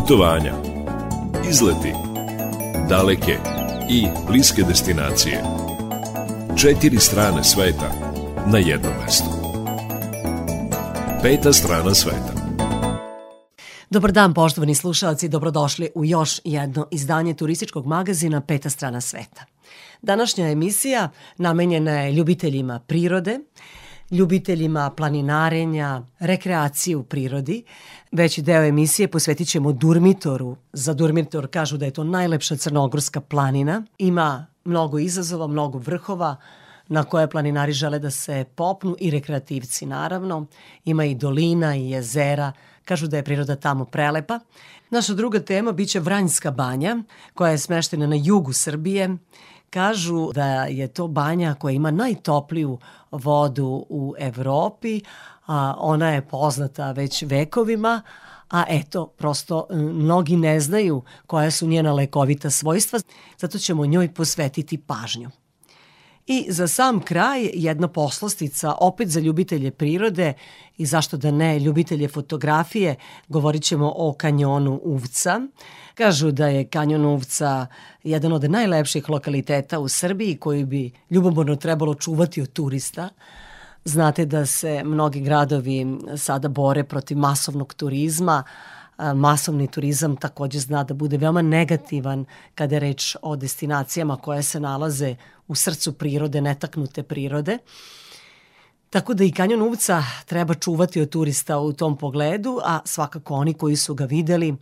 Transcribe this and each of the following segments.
Putovanja. Izleti. Daleke i bliske destinacije. Četiri strane sveta na jednom mestu. Peta strana sveta. Dobar dan, poštovani slušalci, dobrodošli u još jedno izdanje turističkog magazina Peta strana sveta. Današnja emisija namenjena je ljubiteljima prirode, ljubiteljima planinarenja, rekreacije u prirodi. Veći deo emisije posvetit ćemo Durmitoru. Za Durmitor kažu da je to najlepša crnogorska planina. Ima mnogo izazova, mnogo vrhova na koje planinari žele da se popnu i rekreativci naravno. Ima i dolina i jezera. Kažu da je priroda tamo prelepa. Naša druga tema biće Vranjska banja, koja je smeštena na jugu Srbije Kažu da je to banja koja ima najtopliju vodu u Evropi, a ona je poznata već vekovima, a eto, prosto mnogi ne znaju koja su njena lekovita svojstva, zato ćemo njoj posvetiti pažnju. I za sam kraj jedna poslastica opet za ljubitelje prirode i zašto da ne ljubitelje fotografije, govorit ćemo o kanjonu Uvca. Kažu da je kanjon Uvca jedan od najlepših lokaliteta u Srbiji koji bi ljubomorno trebalo čuvati od turista. Znate da se mnogi gradovi sada bore protiv masovnog turizma, masovni turizam takođe zna da bude veoma negativan kada je reč o destinacijama koje se nalaze u srcu prirode, netaknute prirode. Tako da i kanjon Uvca treba čuvati od turista u tom pogledu, a svakako oni koji su ga videli,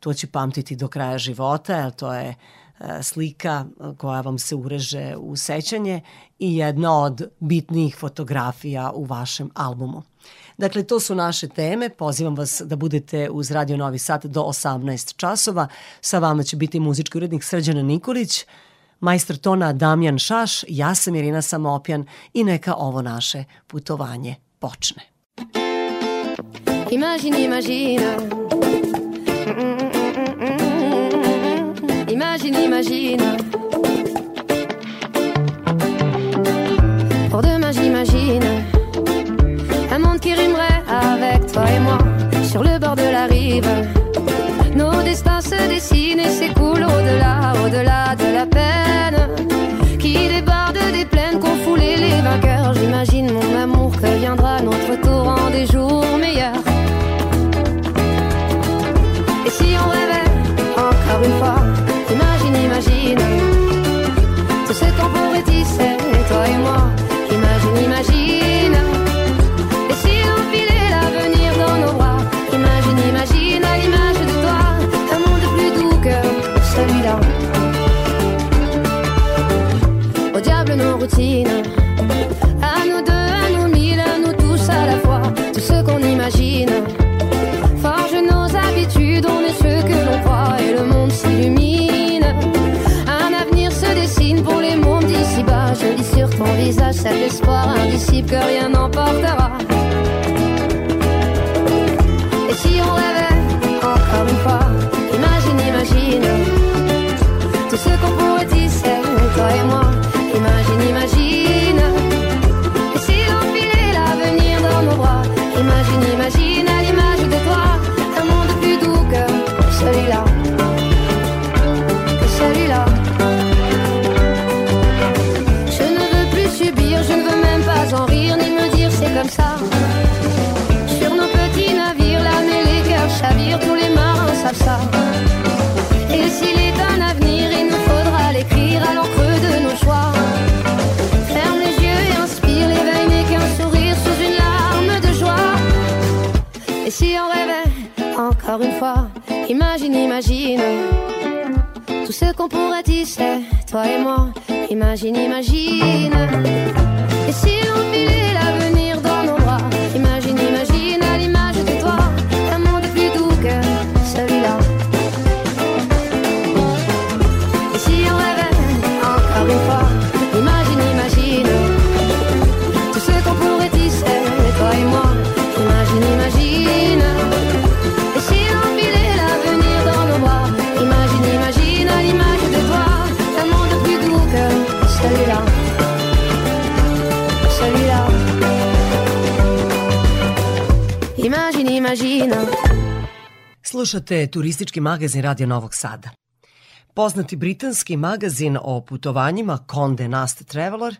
to će pamtiti do kraja života, jer to je e, slika koja vam se ureže u sećanje i jedna od bitnijih fotografija u vašem albumu. Dakle, to su naše teme. Pozivam vas da budete uz Radio Novi Sad do 18 časova. Sa vama će biti muzički urednik Srđana Nikolić, majstor tona Damjan Šaš, ja sam Irina Samopjan i neka ovo naše putovanje počne. Imagine, imagine. Imagine, imagine. Pour demain, j'imagine un monde qui rimerait avec toi et moi sur le bord de la rive. Se dessinent et s'écoulent au-delà, au-delà de la peine qui déborde des plaines qu'ont foulé les vainqueurs. J'imagine mon amour que viendra notre tour en des jours visage cet espoir indicible que rien n'emportera. Toi et moi. Imagine, imagine. Slušate turistički magazin Radio Novog Sada. Poznati britanski magazin o putovanjima Conde Nast Traveler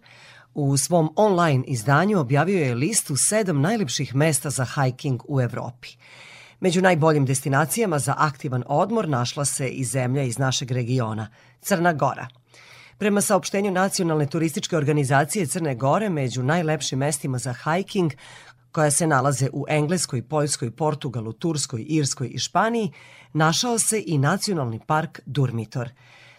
u svom online izdanju objavio je listu sedam najlepših mesta za hiking u Evropi. Među najboljim destinacijama za aktivan odmor našla se i zemlja iz našeg regiona, Crna Gora. Prema saopštenju Nacionalne turističke organizacije Crne Gore, među najlepšim mestima za hiking koja se nalaze u Engleskoj, Poljskoj, Portugalu, Turskoj, Irskoj i Španiji, našao se i nacionalni park Durmitor.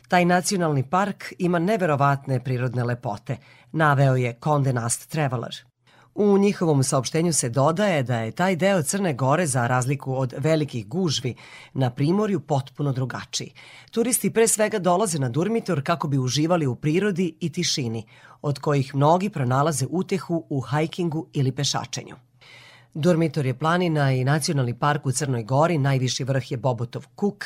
Taj nacionalni park ima neverovatne prirodne lepote, naveo je Conde Nast Traveler. U njihovom saopštenju se dodaje da je taj deo Crne Gore za razliku od velikih gužvi na primorju potpuno drugačiji. Turisti pre svega dolaze na Durmitor kako bi uživali u prirodi i tišini, od kojih mnogi pronalaze utehu u hajkingu ili pešačenju. Durmitor je planina i nacionalni park u Crnoj Gori, najviši vrh je Bobotov Kuk,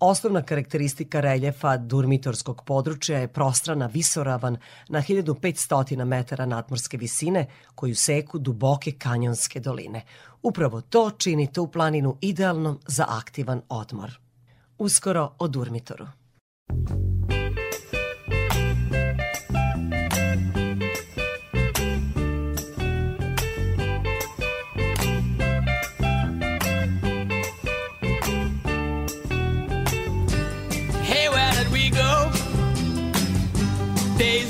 Osnovna karakteristika reljefa durmitorskog područja je prostrana visoravan na 1500 metara nadmorske visine koju seku duboke kanjonske doline. Upravo to čini tu planinu idealnom za aktivan odmor. Uskoro o Durmitoru.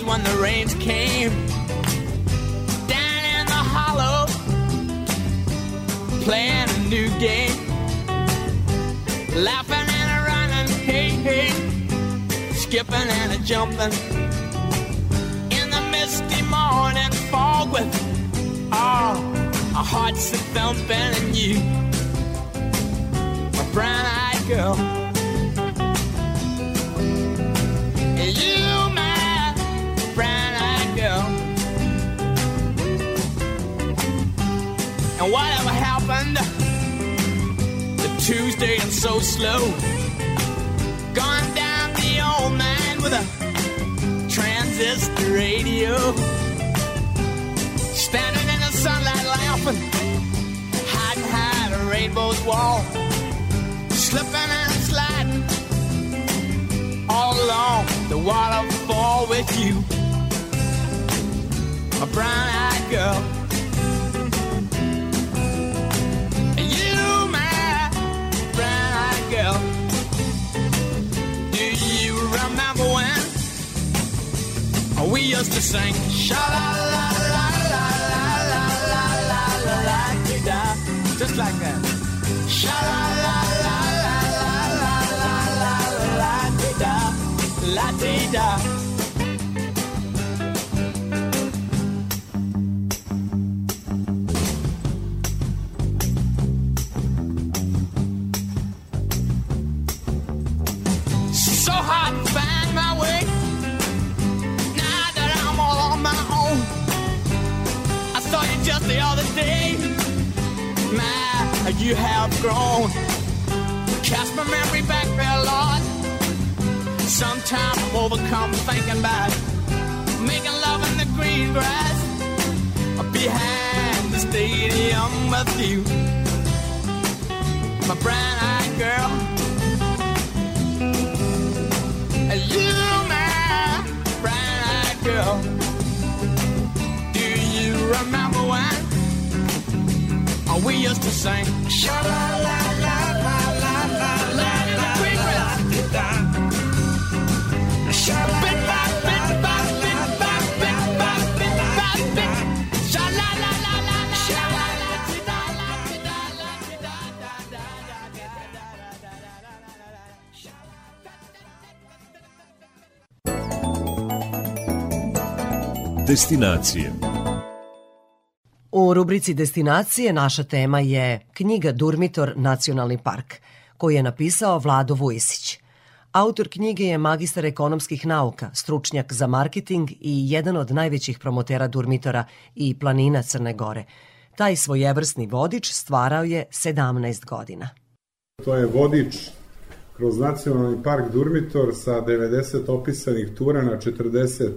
When the rains came. Down in the hollow, playing a new game. Laughing and a running, hey, hey. Skipping and a jumping. In the misty morning fog with, oh, our hearts a thumping and you, my brown eyed girl. and You, And whatever happened to Tuesday and so slow? Gone down the old man with a transistor radio. Standing in the sunlight laughing, hiding behind a rainbow's wall. Slipping and sliding all along the waterfall with you. A brown eyed girl. We used to sing sha la la la la la la la la la la da just like that sha la la la la la la la la la da la da you have grown. Cast my memory back there, Lord. Sometimes I'm overcome thinking about making love in the green grass behind the stadium with you, my brown-eyed girl. You, my brown-eyed girl. Do you remember when? We used to sing. Sha la la la la la la la la la Sha la la la la la la. La la Rubrici Destinacije naša tema je knjiga Durmitor Nacionalni park, koju je napisao Vlado Vujisić. Autor knjige je magistar ekonomskih nauka, stručnjak za marketing i jedan od najvećih promotera Durmitora i planina Crne Gore. Taj svojevrsni vodič stvarao je 17 godina. To je vodič kroz Nacionalni park Durmitor sa 90 opisanih tura na 40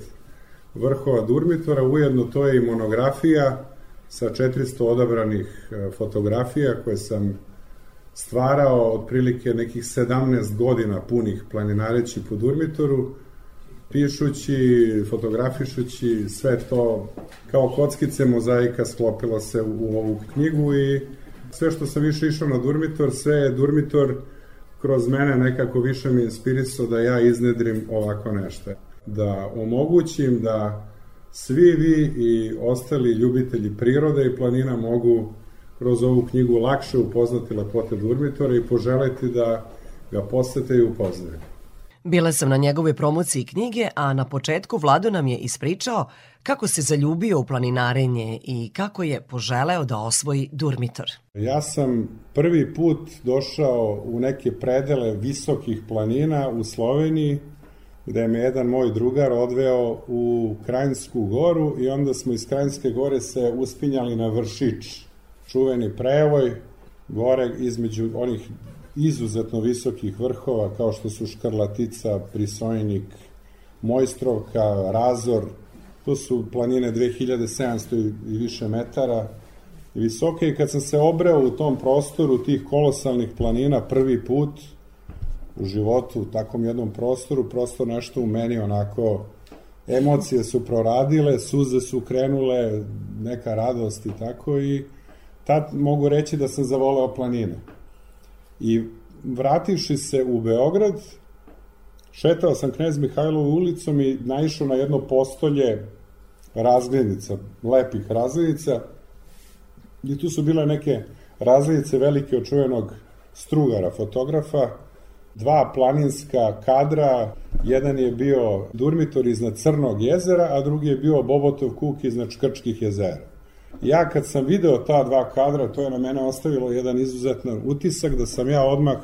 vrhova Durmitora, ujedno to je i monografija sa 400 odabranih e, fotografija koje sam stvarao otprilike nekih 17 godina punih planinareći po Durmitoru, pišući, fotografišući, sve to kao kockice mozaika sklopilo se u ovu knjigu i sve što sam više išao na Durmitor, sve je Durmitor kroz mene nekako više mi inspirisao da ja iznedrim ovako nešto. Da omogućim da svi vi i ostali ljubitelji prirode i planina mogu kroz ovu knjigu lakše upoznati lepote Durmitora i poželiti da ga posete i upoznaju. Bila sam na njegovoj promociji knjige, a na početku Vlado nam je ispričao kako se zaljubio u planinarenje i kako je poželeo da osvoji Durmitor. Ja sam prvi put došao u neke predele visokih planina u Sloveniji, gde me jedan moj drugar odveo u Krajinsku goru i onda smo iz Krajinske gore se uspinjali na Vršić, čuveni prevoj, gore između onih izuzetno visokih vrhova kao što su Škrlatica, Prisojnik, Mojstrovka, Razor, to su planine 2700 i više metara visoke. I kad sam se obreo u tom prostoru tih kolosalnih planina prvi put u životu u takvom jednom prostoru, prosto nešto u meni onako emocije su proradile, suze su krenule, neka radost i tako i tad mogu reći da sam zavoleo planine. I vrativši se u Beograd, šetao sam Knez Mihajlovu ulicom i naišao na jedno postolje razglednica, lepih razglednica, i tu su bile neke razglednice velike od čuvenog strugara, fotografa, dva planinska kadra, jedan je bio Durmitor iznad Crnog jezera, a drugi je bio Bobotov kuk iznad Škrčkih jezera. Ja kad sam video ta dva kadra, to je na mene ostavilo jedan izuzetan utisak da sam ja odmah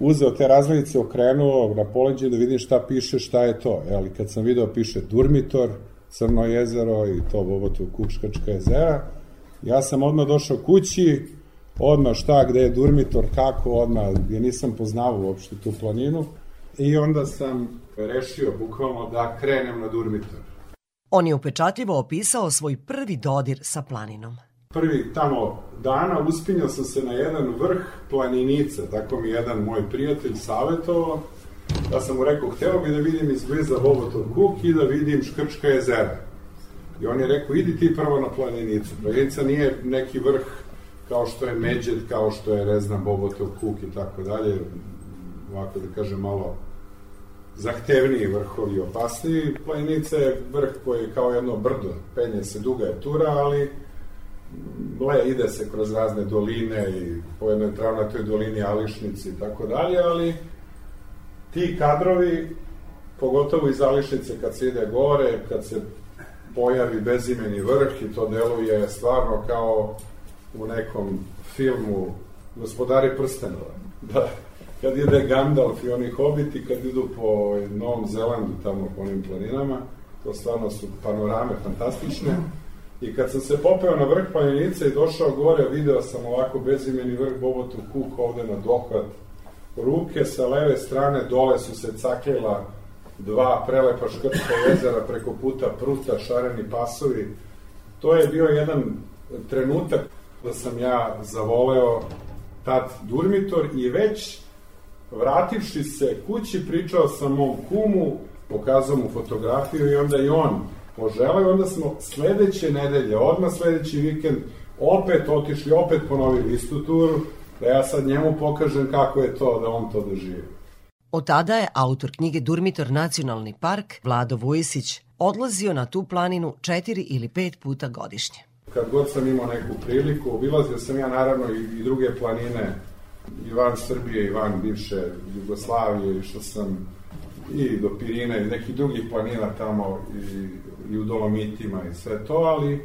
uzeo te razglednice, okrenuo na poleđe da vidim šta piše, šta je to. Jeli, kad sam video piše Durmitor, Crno jezero i to Bobotov Kukškačka jezera, ja sam odmah došao kući, odmah šta, gde je Durmitor, kako, odmah, ja nisam poznavao uopšte tu planinu i onda sam rešio bukvalno da krenem na Durmitor. On je upečatljivo opisao svoj prvi dodir sa planinom. Prvi tamo dana uspinjao sam se na jedan vrh planinice, tako mi jedan moj prijatelj savjetovao, da sam mu rekao, hteo bi da vidim izbliza Bobotov kuk i da vidim Škrčka jezera. I on je rekao, idi ti prvo na planinicu. Planica nije neki vrh kao što je Međed, kao što je, ne znam, Bobotov kuk i tako dalje, ovako da kažem malo zahtevniji vrhovi opasniji. Planica je vrh koji je kao jedno brdo, penje se, duga je tura, ali le, ide se kroz razne doline i po jednoj travnatoj dolini Ališnici i tako dalje, ali ti kadrovi, pogotovo iz Ališnice kad se ide gore, kad se pojavi bezimeni vrh i to deluje stvarno kao u nekom filmu Gospodari prstenova. Da, kad ide Gandalf i oni hobiti, kad idu po Novom Zelandu, tamo po onim planinama, to stvarno su panorame fantastične. I kad sam se popeo na vrh planinice i došao gore, video sam ovako bezimeni vrh Bobotu Kuk ovde na dohvat ruke sa leve strane dole su se cakljela dva prelepa škrtka jezera preko puta Pruta, šareni pasovi. To je bio jedan trenutak da sam ja zavoleo tad Durmitor i već vrativši se kući pričao sam mom kumu, pokazao mu fotografiju i onda i on poželeo. Onda smo sledeće nedelje, odmah sledeći vikend, opet otišli, opet ponovili istu turu, da ja sad njemu pokažem kako je to da on to doživi. Od tada je autor knjige Durmitor Nacionalni park, Vlado Vujisić, odlazio na tu planinu četiri ili pet puta godišnje. Kad god sam imao neku priliku, obilazio sam ja naravno i, i druge planine i van Srbije i van bivše Jugoslavije i što sam i do Pirina i nekih drugih planina tamo i, i u Dolomitima i sve to, ali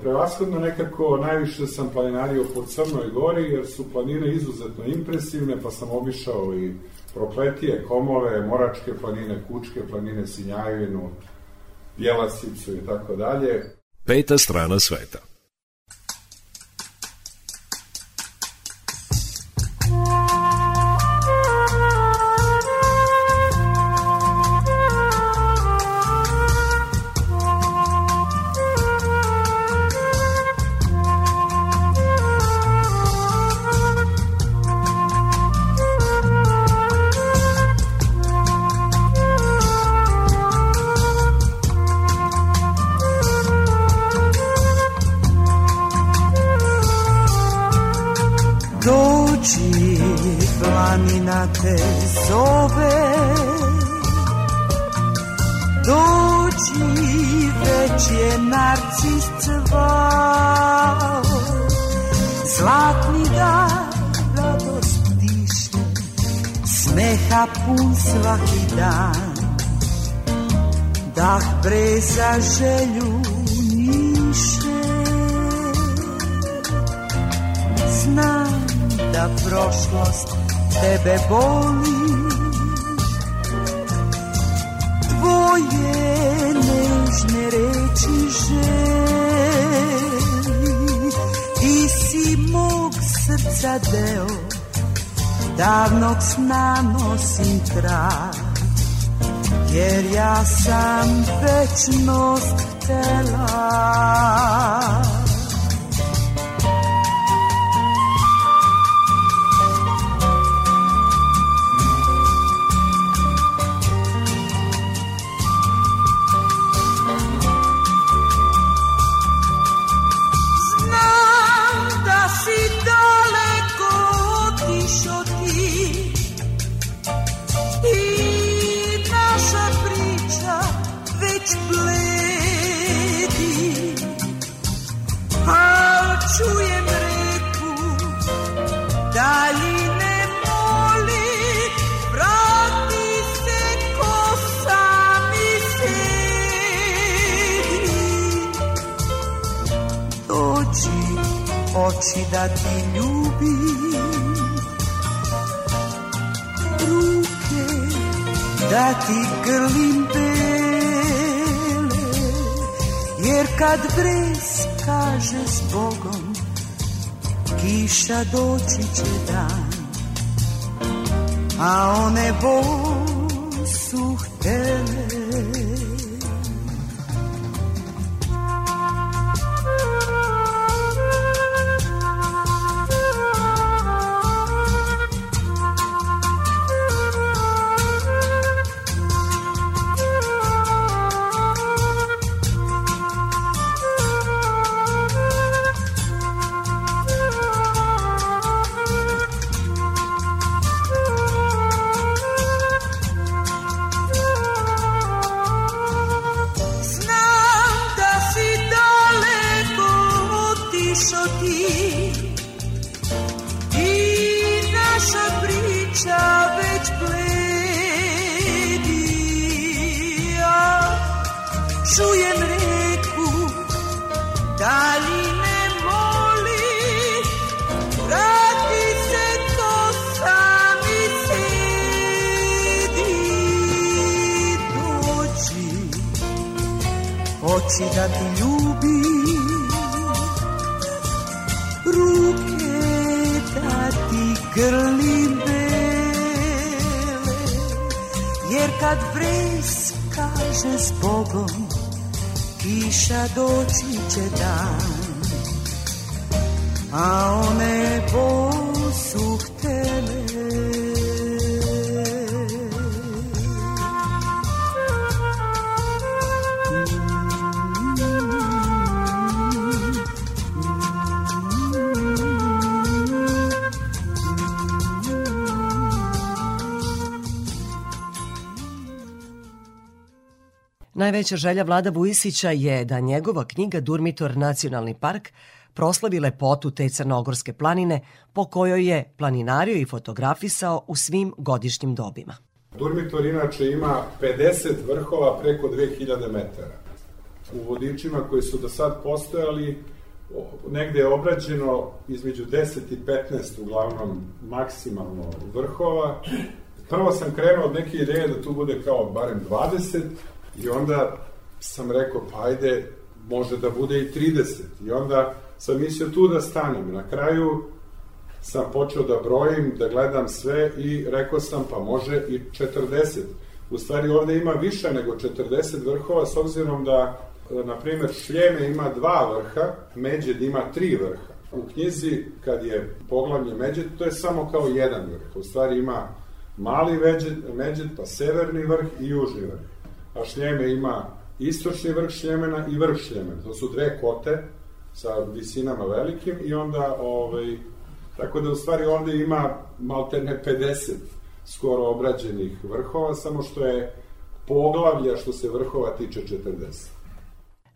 Prevashodno nekako najviše sam planinario po Crnoj gori jer su planine izuzetno impresivne pa sam obišao i Prokletije, Komove, Moračke planine, Kučke planine, Sinjajevinu, Bjelasicu i tako dalje. Peta strana sveta. Sna nosim trag Jer ja sam večnost htela kad vres kaže s Bogom kiša doći će dan. A one su htele Najveća želja Vlada Vujisića je da njegova knjiga Durmitor Nacionalni park proslavi lepotu te crnogorske planine po kojoj je planinario i fotografisao u svim godišnjim dobima. Durmitor inače ima 50 vrhova preko 2000 metara. U vodičima koji su do sad postojali, negde je obrađeno između 10 i 15 uglavnom maksimalno vrhova. Prvo sam krenuo od neke ideje da tu bude kao barem 20 i onda sam rekao pa ajde može da bude i 30 i onda sam mislio tu da stanem. Na kraju sam počeo da brojim, da gledam sve i rekao sam pa može i 40. U stvari ovde ima više nego 40 vrhova s obzirom da, na primer, Šljeme ima dva vrha, Međed ima tri vrha. U knjizi, kad je poglavlje Međed, to je samo kao jedan vrh. U stvari ima mali Međed, Međed pa severni vrh i južni vrh. A Šljeme ima istočni vrh Šljemena i vrh Šljemena. To su dve kote sa visinama velikim i onda ovaj, Tako da u stvari ovde ima maltene 50 skoro obrađenih vrhova, samo što je poglavlja što se vrhova tiče 40.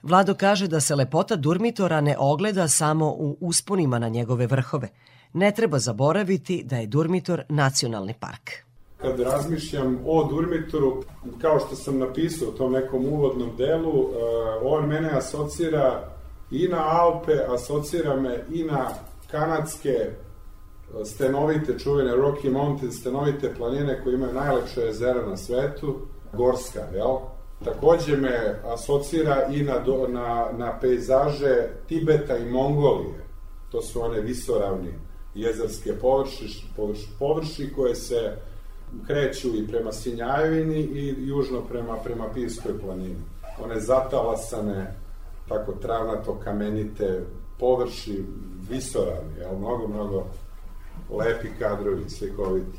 Vlado kaže da se lepota Durmitora ne ogleda samo u usponima na njegove vrhove. Ne treba zaboraviti da je Durmitor nacionalni park. Kad razmišljam o Durmitoru, kao što sam napisao u tom nekom uvodnom delu, uh, on mene asocira i na Alpe, asocira me i na kanadske uh, stenovite, čuvene Rocky Mountain, stenovite planine koje imaju najlepše jezera na svetu, gorska, jel? Takođe me asocira i na, na, na pejzaže Tibeta i Mongolije. To su one visoravni jezerske površi, površi, površi koje se kreću i prema Sinjajevini i južno prema, prema Pivskoj planini. One zatalasane, tako travnato kamenite površi, visoravni, jel, mnogo, mnogo lepi kadrovi, slikoviti.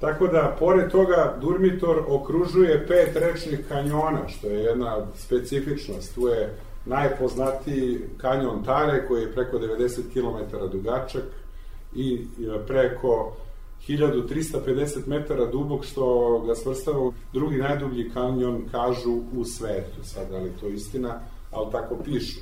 Tako da, pored toga, Durmitor okružuje pet rečnih kanjona, što je jedna specifičnost. Tu je najpoznatiji kanjon Tare, koji je preko 90 km dugačak i preko 1350 metara dubog, što ga svrstava drugi najdublji kanjon, kažu, u svetu. Sad, ali to istina, ali tako pišu.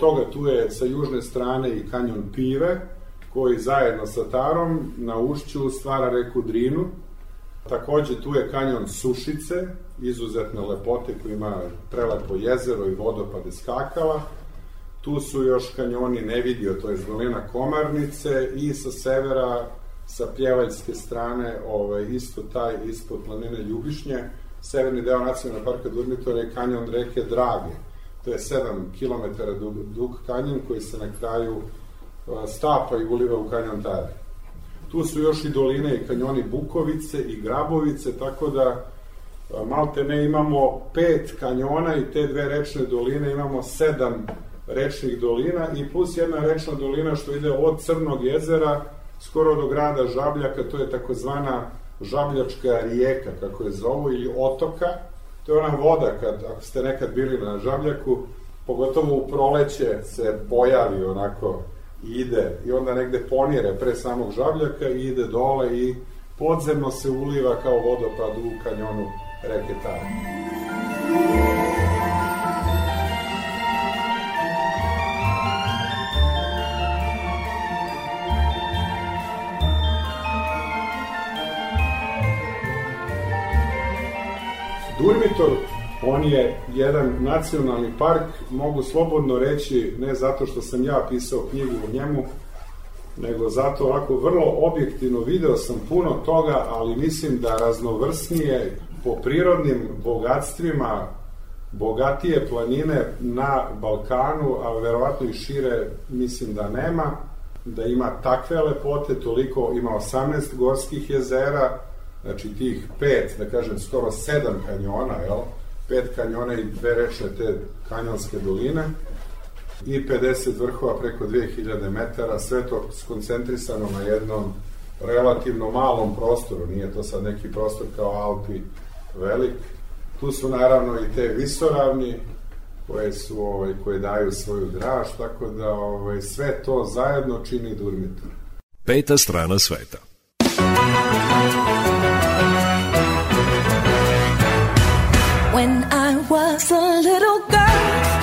Pored toga tu je sa južne strane i kanjon Pive, koji zajedno sa Tarom na ušću stvara reku Drinu. Takođe tu je kanjon Sušice, izuzetne lepote koji ima prelepo jezero i vodopade skakala. Tu su još kanjoni Nevidio, to je dolina Komarnice i sa severa sa pjevaljske strane, ovaj, isto taj, ispod planine Ljubišnje, severni deo nacionalnog parka Durmitora je kanjon reke Drage, to je 7 km dug, dug kanjon koji se na kraju stapa i uliva u kanjon Tare. Tu su još i doline i kanjoni Bukovice i Grabovice, tako da malte ne imamo pet kanjona i te dve rečne doline, imamo sedam rečnih dolina i plus jedna rečna dolina što ide od Crnog jezera skoro do grada Žabljaka, to je takozvana Žabljačka rijeka, kako je zovu, ili otoka, To je ona voda, kad, ako ste nekad bili na žabljaku, pogotovo u proleće se pojavi onako ide i onda negde ponire pre samog žabljaka i ide dole i podzemno se uliva kao vodopad u kanjonu reke Tare. Durmitor, on je jedan nacionalni park, mogu slobodno reći, ne zato što sam ja pisao knjigu o njemu, nego zato ovako vrlo objektivno video sam puno toga, ali mislim da raznovrsnije po prirodnim bogatstvima bogatije planine na Balkanu, a verovatno i šire mislim da nema, da ima takve lepote, toliko ima 18 gorskih jezera, znači tih pet, da kažem, skoro sedam kanjona, jel? Pet kanjona i dve rečne te kanjonske doline i 50 vrhova preko 2000 metara, sve to skoncentrisano na jednom relativno malom prostoru, nije to sad neki prostor kao Alpi velik. Tu su naravno i te visoravni koje su ovaj koje daju svoju draž, tako da ovaj sve to zajedno čini Durmitor. Peta strana sveta. When I was a little girl,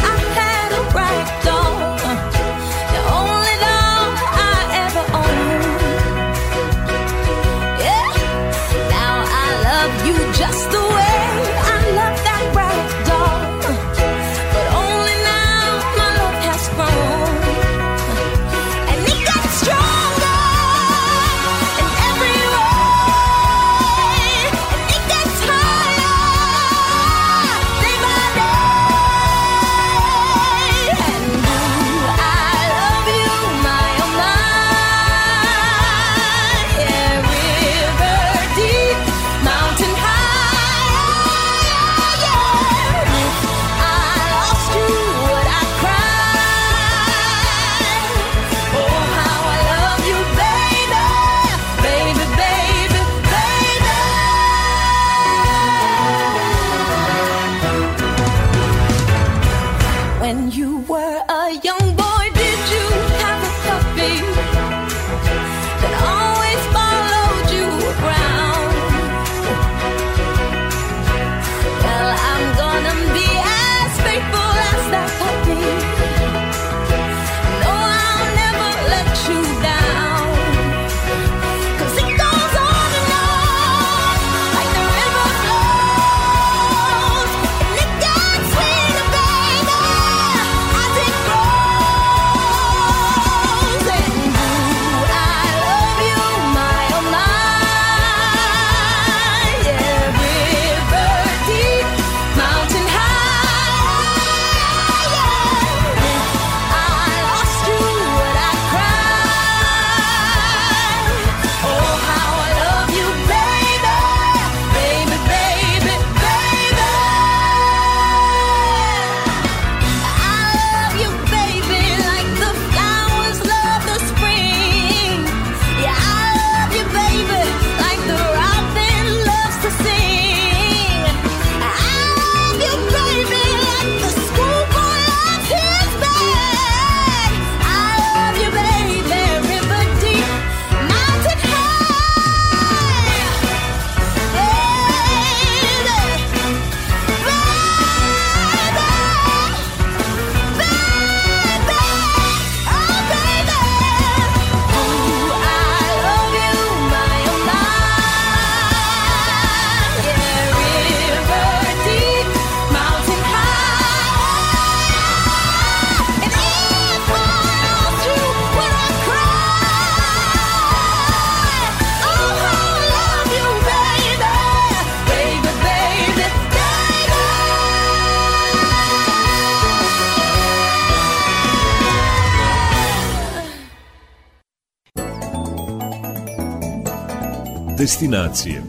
Destinacije.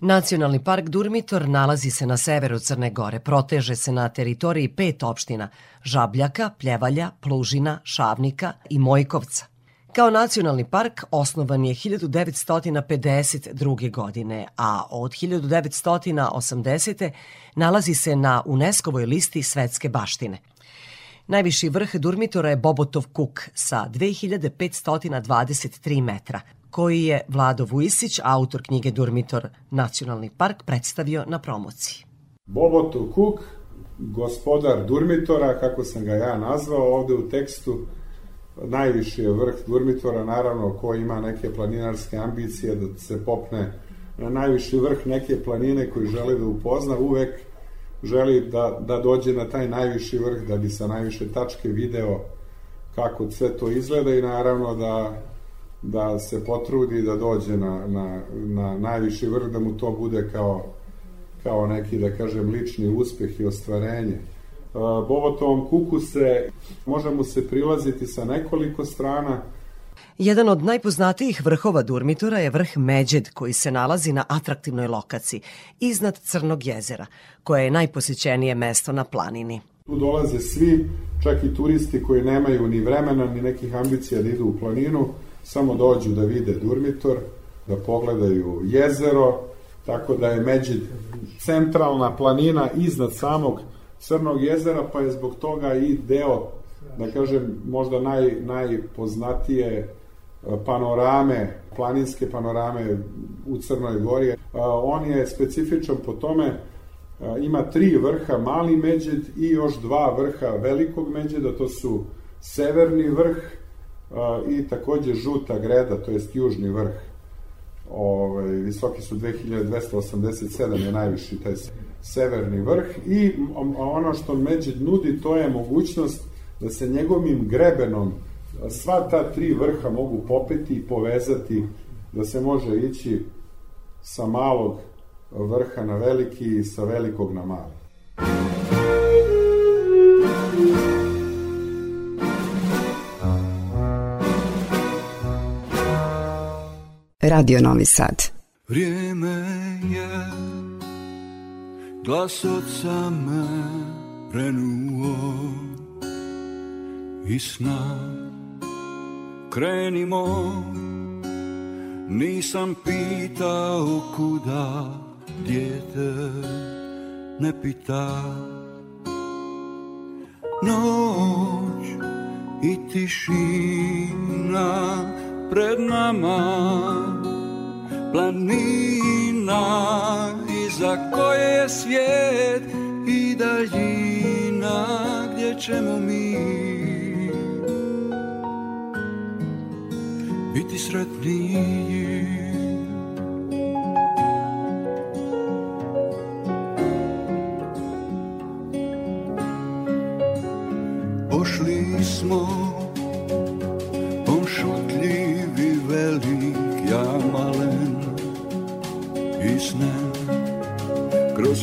Nacionalni park Durmitor nalazi se na severu Crne Gore, proteže se na teritoriji pet opština – Žabljaka, Pljevalja, Plužina, Šavnika i Mojkovca. Kao nacionalni park osnovan je 1952. godine, a od 1980. nalazi se na UNESCO-voj listi svetske baštine. Najviši vrh Durmitora je Bobotov kuk sa 2523 metra, koji je Vlado Vujisić, autor knjige Durmitor Nacionalni park, predstavio na promociji. Bobotov Kuk, gospodar Durmitora, kako sam ga ja nazvao ovde u tekstu, najviši je vrh Durmitora, naravno, ko ima neke planinarske ambicije da se popne na najviši vrh neke planine koji žele da upozna, uvek želi da, da dođe na taj najviši vrh, da bi sa najviše tačke video kako sve to izgleda i naravno da, da se potrudi da dođe na, na, na najviši vrh, da mu to bude kao, kao neki, da kažem, lični uspeh i ostvarenje. Bobotovom kuku se, može mu se prilaziti sa nekoliko strana, Jedan od najpoznatijih vrhova Durmitora je vrh Međed koji se nalazi na atraktivnoj lokaciji iznad Crnog jezera, koje je najposećenije mesto na planini. Tu dolaze svi, čak i turisti koji nemaju ni vremena ni nekih ambicija da idu u planinu, samo dođu da vide Durmitor, da pogledaju jezero, tako da je Međid centralna planina iznad samog Crnog jezera, pa je zbog toga i deo, da kažem, možda naj, najpoznatije panorame, planinske panorame u Crnoj Gori. On je specifičan po tome, ima tri vrha, mali međed i još dva vrha velikog međeda, to su severni vrh i takođe žuta greda, to jest južni vrh. Ove, visoki su 2287 je najviši taj severni vrh i ono što Međed nudi to je mogućnost da se njegovim grebenom sva ta tri vrha mogu popeti i povezati da se može ići sa malog vrha na veliki i sa velikog na mali. Radio Novi Sad. Vrijeme je glas oca me prenuo i sna krenimo nisam pitao kuda dijete ne pita Noć i tišina pred nama. Planina iza koje je svijet i daljina gdje ćemo mi biti sretniji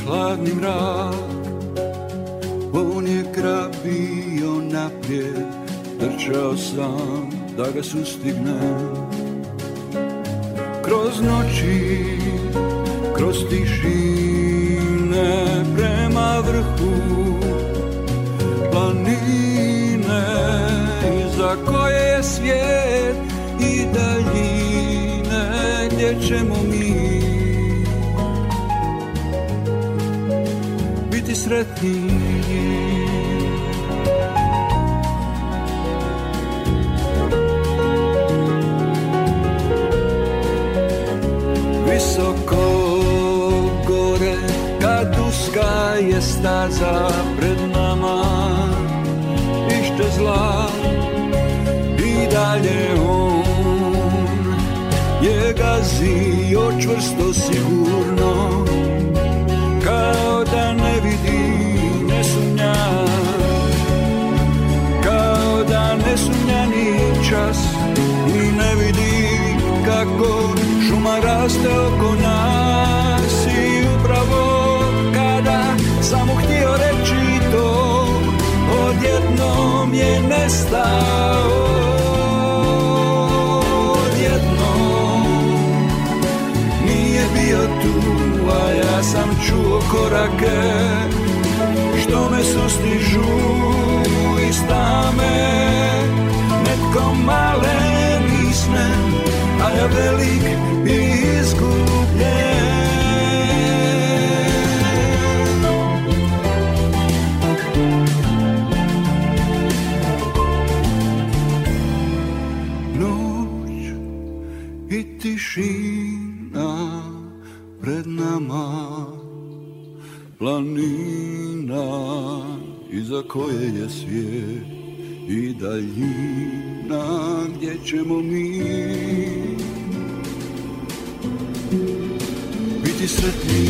hladni mrak. On je grabio naprijed Trčao sam da ga sustignem. Kroz noći Kroz tišine Prema vrhu planine Iza koje je svijet i daljine Gdje ćemo biti sretniji Visoko gore kad uska je staza pred nama. Ište zla i dalje on. Je gazio čvrsto sigurno šuma raste oko nas i upravo kada sam mu htio reći to odjednom je nestao odjednom nije bio tu a ja sam čuo korake što me sustižu iz tame netko malen isnen a ja velik iza koje je svijet i daljina gdje ćemo mi? Biti sretni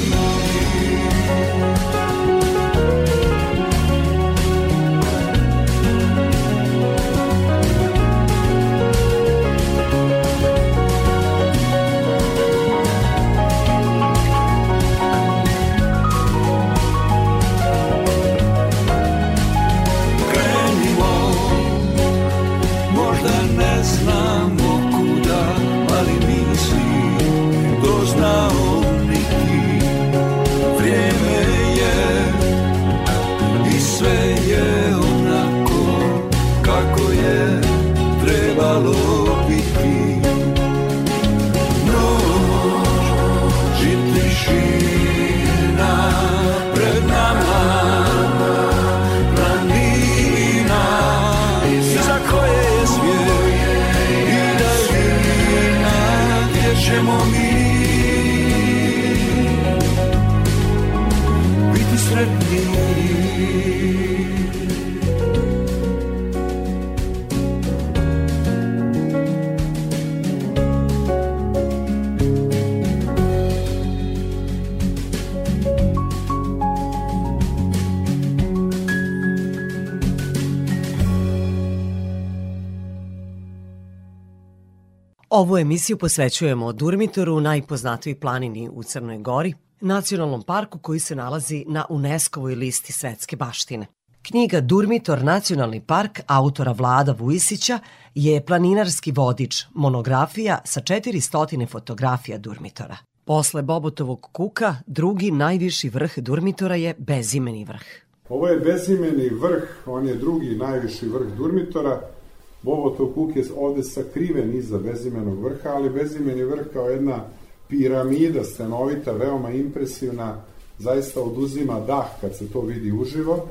Emisiju posvećujemo Durmitoru, najpoznatijoj planini u Crnoj Gori, nacionalnom parku koji se nalazi na UNESCO-voj listi svetske baštine. Knjiga Durmitor, nacionalni park, autora Vlada Vujisića, je planinarski vodič, monografija sa 400 fotografija Durmitora. Posle Bobotovog kuka, drugi najviši vrh Durmitora je bezimeni vrh. Ovo je bezimeni vrh, on je drugi najviši vrh Durmitora. Bobotov kuk je ovde sakriven iza bezimenog vrha, ali bezimeni vrh kao jedna piramida stanovita, veoma impresivna, zaista oduzima dah kad se to vidi uživo.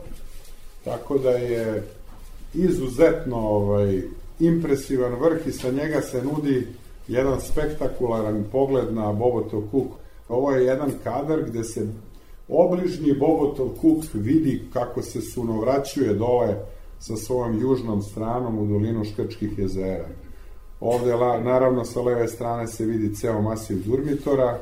tako da je izuzetno ovaj, impresivan vrh i sa njega se nudi jedan spektakularan pogled na Bobotov kuk. Ovo je jedan kadar gde se obližnji Bobotov kuk vidi kako se sunovraćuje dole sa svojom južnom stranom u dolinu Škrčkih jezera. Ovde, naravno, sa leve strane se vidi ceo masiv Durmitora,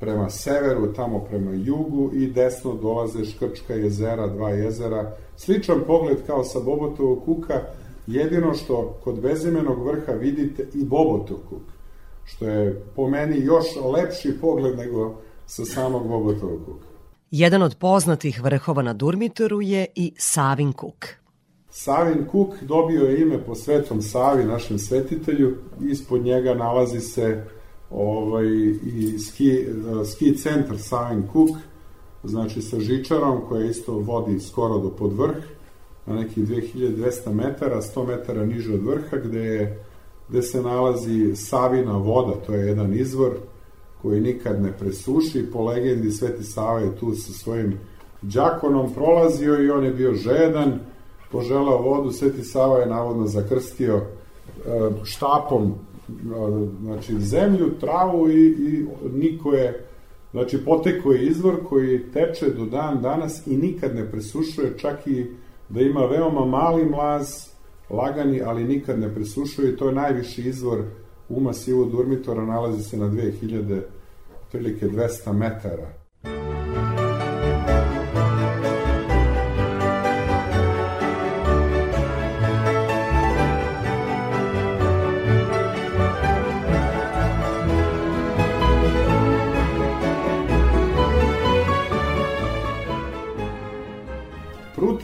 prema severu, tamo prema jugu i desno dolaze Škrčka jezera, dva jezera. Sličan pogled kao sa Bobotovog kuka, jedino što kod bezimenog vrha vidite i Bobotov kuk, što je po meni još lepši pogled nego sa samog Bobotovog kuka. Jedan od poznatih vrhova na Durmitoru je i Savin kuk. Savin kuk dobio je ime po Svetom Savi, našem svetitelju, ispod njega nalazi se ovaj, i ski, ski centar Savin Cook, znači sa žičarom koja isto vodi skoro do podvrh, na nekih 2200 metara, 100 metara niže od vrha, gde, je, gde se nalazi Savina voda, to je jedan izvor koji nikad ne presuši. Po legendi Sveti Sava je tu sa svojim džakonom prolazio i on je bio žedan, poželao vodu, Sveti Sava je navodno zakrstio e, štapom znači zemlju, travu i, i niko je znači poteko je izvor koji teče do dan danas i nikad ne presušuje, čak i da ima veoma mali mlaz, lagani, ali nikad ne presušuje i to je najviši izvor u masivu Durmitora, nalazi se na 2000 prilike 200 metara.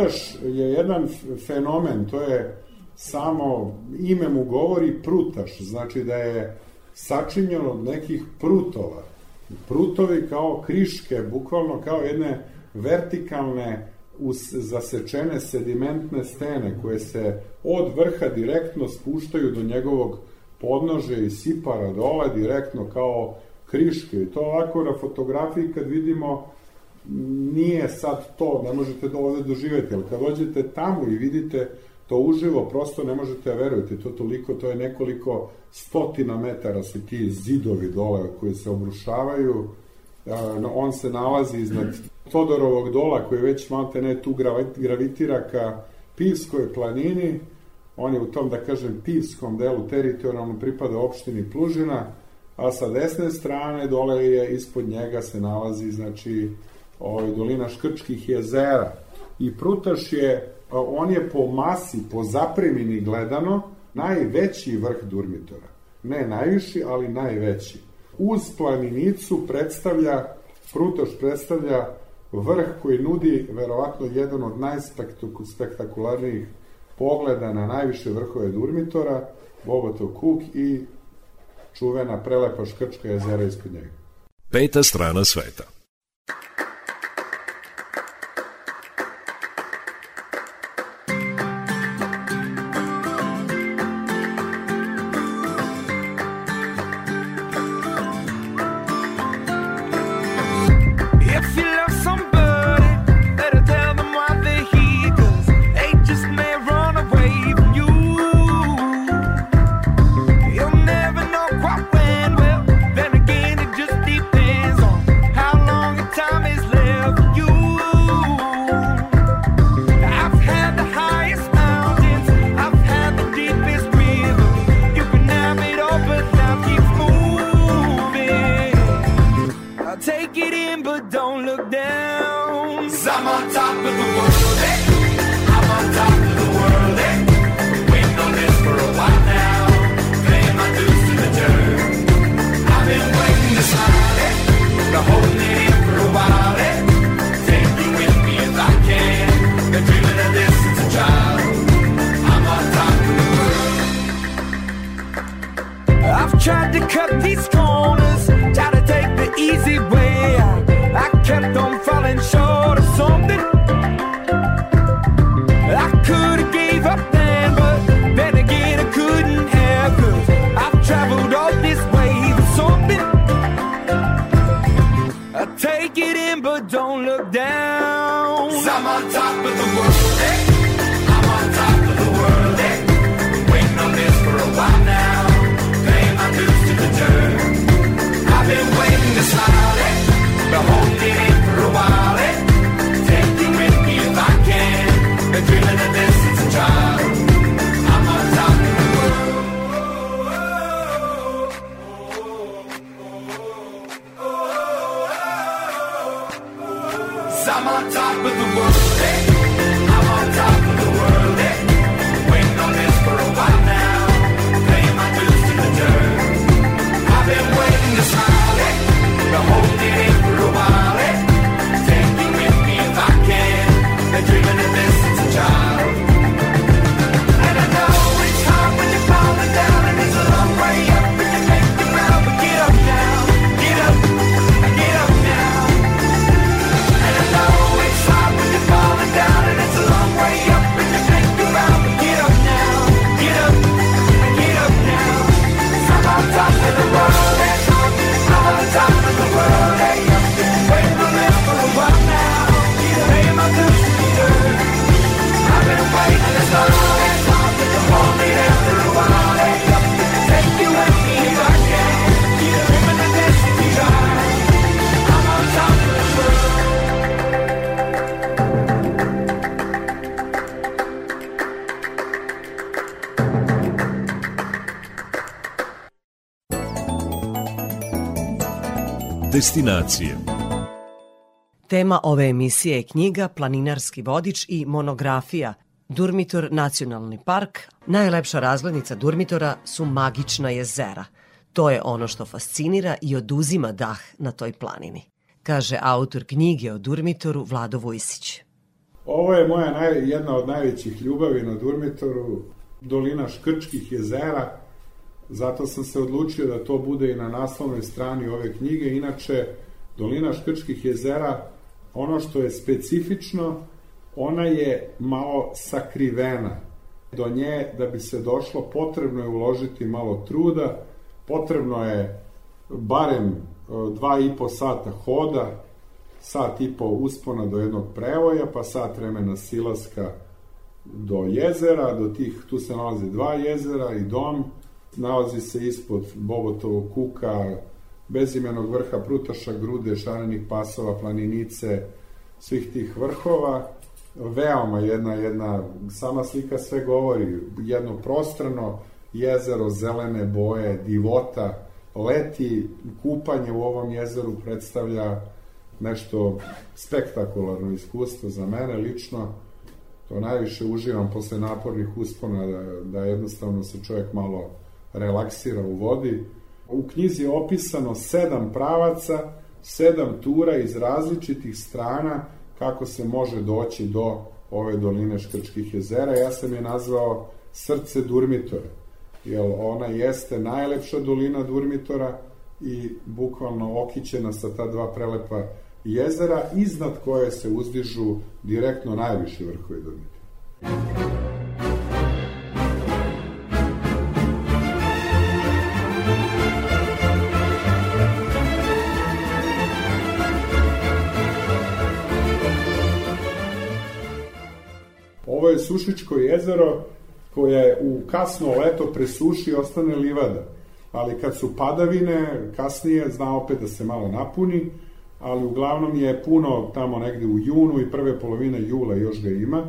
Prutaš je jedan fenomen, to je samo ime mu govori prutaš, znači da je sačinjen od nekih prutova. Prutovi kao kriške, bukvalno kao jedne vertikalne us, zasečene sedimentne stene koje se od vrha direktno spuštaju do njegovog podnože i sipara dole direktno kao kriške. I to ovako na fotografiji kad vidimo nije sad to, ne možete da ovde doživeti, ali kad dođete tamo i vidite to uživo, prosto ne možete da verujete, to toliko, to je nekoliko stotina metara su ti zidovi dole koji se obrušavaju, on se nalazi iznad Todorovog dola koji već malte ne tu gravitira ka Pivskoj planini, on je u tom, da kažem, Pivskom delu teritorijalno pripada opštini Plužina, a sa desne strane dole je, ispod njega se nalazi, znači, ovaj, dolina Škrčkih jezera. I Prutaš je, on je po masi, po zapremini gledano, najveći vrh Durmitora. Ne najviši, ali najveći. Uz planinicu predstavlja, Prutaš predstavlja vrh koji nudi verovatno jedan od najspektakularnijih pogleda na najviše vrhove Durmitora, Bobotov kuk i čuvena prelepa škrčka jezera ispod njega. Peta strana sveta. Destinacije Tema ove emisije je knjiga Planinarski vodič i monografija Durmitor Nacionalni park. Najlepša razglednica Durmitora su magična jezera. To je ono što fascinira i oduzima dah na toj planini, kaže autor knjige o Durmitoru Vlado Vujsić. Ovo je moja naj, jedna od najvećih ljubavi na Durmitoru, dolina Škrčkih jezera, zato sam se odlučio da to bude i na naslovnoj strani ove knjige. Inače, dolina Škrčkih jezera, ono što je specifično, ona je malo sakrivena. Do nje, da bi se došlo, potrebno je uložiti malo truda, potrebno je barem e, dva i po sata hoda, sat i po uspona do jednog prevoja, pa sat vremena silaska do jezera, do tih, tu se nalaze dva jezera i dom, nalazi se ispod Bobotovog kuka, bezimenog vrha Prutaša, Grude, Šarenih pasova, Planinice, svih tih vrhova, veoma jedna, jedna, sama slika sve govori, jedno prostrano jezero, zelene boje, divota, leti, kupanje u ovom jezeru predstavlja nešto spektakularno iskustvo za mene lično, to najviše uživam posle napornih uspona da, da jednostavno se čovjek malo relaksira u vodi. U knjizi je opisano sedam pravaca, sedam tura iz različitih strana kako se može doći do ove doline Škrčkih jezera. Ja sam je nazvao Srce Durmitora, jer ona jeste najlepša dolina Durmitora i bukvalno okićena sa ta dva prelepa jezera, iznad koje se uzdižu direktno najviši vrhovi Durmitora. Ovo je Sušičko jezero koje u kasno leto presuši i ostane livada. Ali kad su padavine, kasnije zna opet da se malo napuni, ali uglavnom je puno tamo negde u junu i prve polovine jula još ga ima,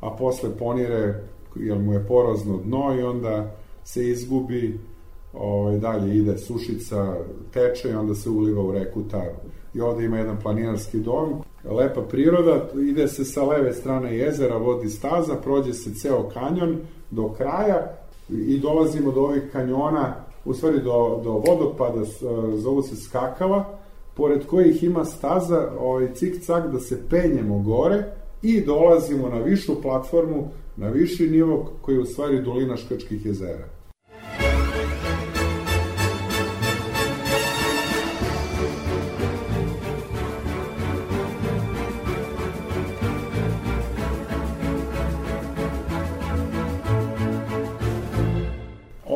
a posle ponire, jer mu je porozno dno i onda se izgubi, ovaj, dalje ide sušica, teče i onda se uliva u reku Taru. I ovde ima jedan planinarski dom, lepa priroda, ide se sa leve strane jezera, vodi staza, prođe se ceo kanjon do kraja i dolazimo do ovih kanjona, u stvari do, do vodopada, zovu se skakava, pored kojih ima staza ovaj, cik-cak da se penjemo gore i dolazimo na višu platformu, na viši nivo koji je u stvari dolina Škrčkih jezera.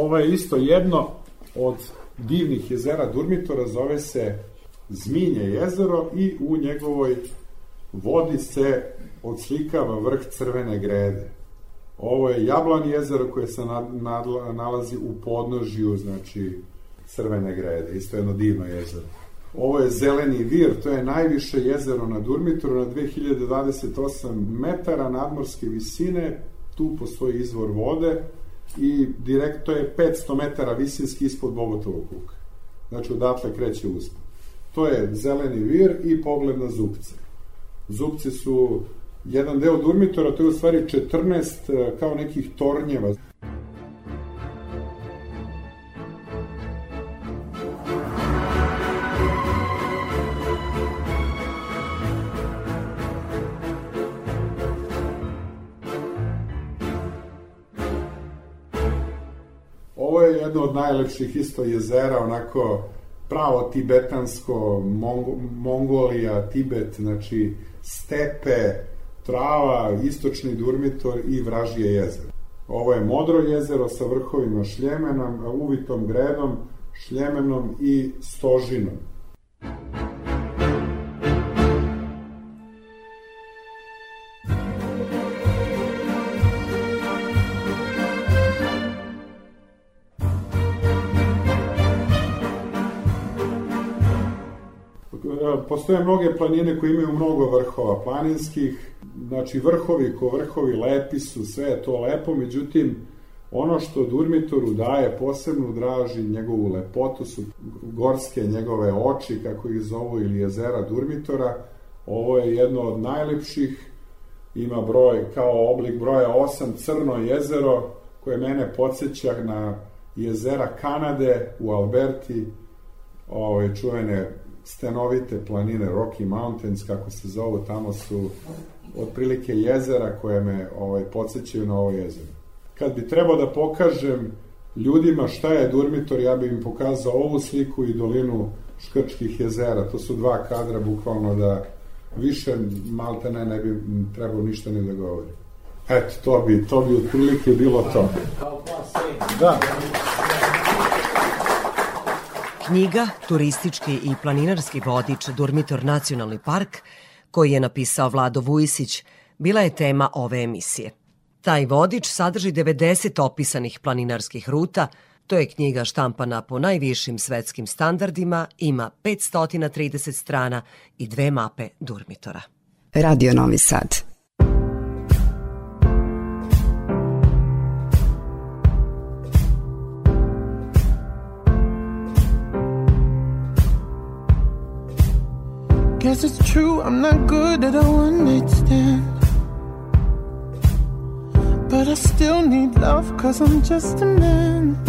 Ovo je isto jedno od divnih jezera Durmitora, zove se Zminje jezero i u njegovoj vodi se odslikava vrh crvene grede. Ovo je Jablan jezero koje se nalazi u podnožju, znači crvene grede, isto jedno divno jezero. Ovo je Zeleni vir, to je najviše jezero na Durmitoru na 2028 metara nadmorske visine, tu postoji izvor vode i direkt to je 500 metara visinski ispod Bogotovog kuka. Znači odatle kreće uspon. To je zeleni vir i pogled na zupce. Zupci su jedan deo Durmitora, to je u stvari 14 kao nekih tornjeva. Je jedno od najlepših isto jezera, onako pravo tibetansko, Mongo, Mongolija, Tibet, znači stepe, trava, istočni Durmitor i Vražije jezero. Ovo je modro jezero sa vrhovima šljemenom, uvitom gredom, šljemenom i stožinom. Postoje mnoge planine koje imaju mnogo vrhova planinskih, znači vrhovi ko vrhovi lepi su, sve je to lepo, međutim Ono što Durmitoru daje posebnu draži njegovu lepotu su gorske njegove oči, kako ih zovu, ili jezera Durmitora. Ovo je jedno od najlepših, ima broj kao oblik broja 8, crno jezero, koje mene podsjeća na jezera Kanade u Alberti, ove čuvene stenovite planine Rocky Mountains, kako se zovu, tamo su otprilike jezera koje me ovaj, podsjećaju na ovo jezero. Kad bi trebao da pokažem ljudima šta je Durmitor, ja bih im pokazao ovu sliku i dolinu Škrčkih jezera. To su dva kadra, bukvalno da više malte ne, ne bi trebao ništa ne da govori. Eto, to bi, to bi otprilike bilo to. Da. Knjiga Turistički i planinarski vodič Durmitor Nacionalni park, koji je napisao Vlado Vujisić, bila je tema ove emisije. Taj vodič sadrži 90 opisanih planinarskih ruta, to je knjiga štampana po najvišim svetskim standardima, ima 530 strana i dve mape Durmitora. Radio Novi Sad. Guess it's true, I'm not good at a one night stand. But I still need love, cause I'm just a man.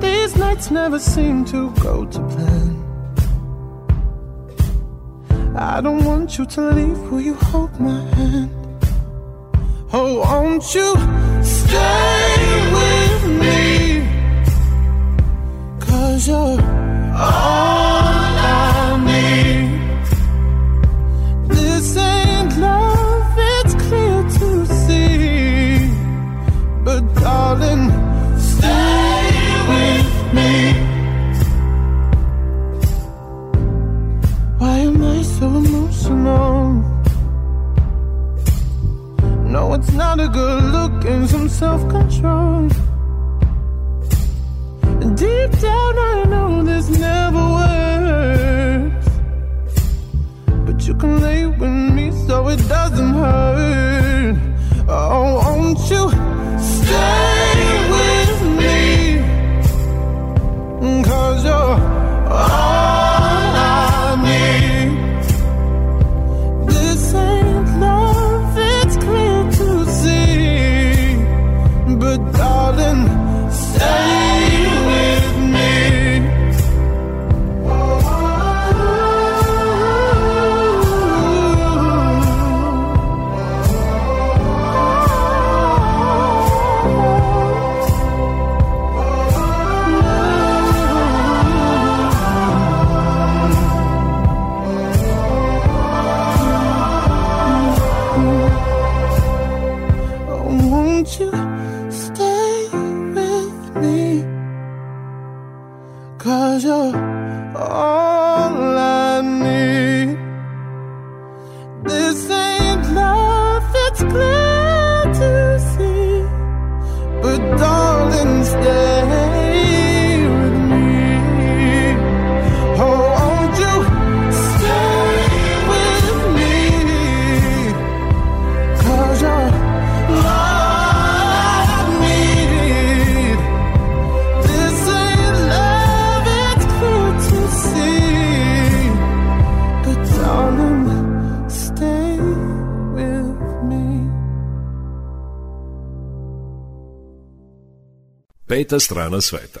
These nights never seem to go to plan. I don't want you to leave, will you hold my hand? Oh, won't you stay with me? Cause you're all it's not a good look and some self control. Deep down, I know this never works. But you can lay with me so it doesn't hurt. Oh, won't you stay with me? Cause you're all Peta strana sveta.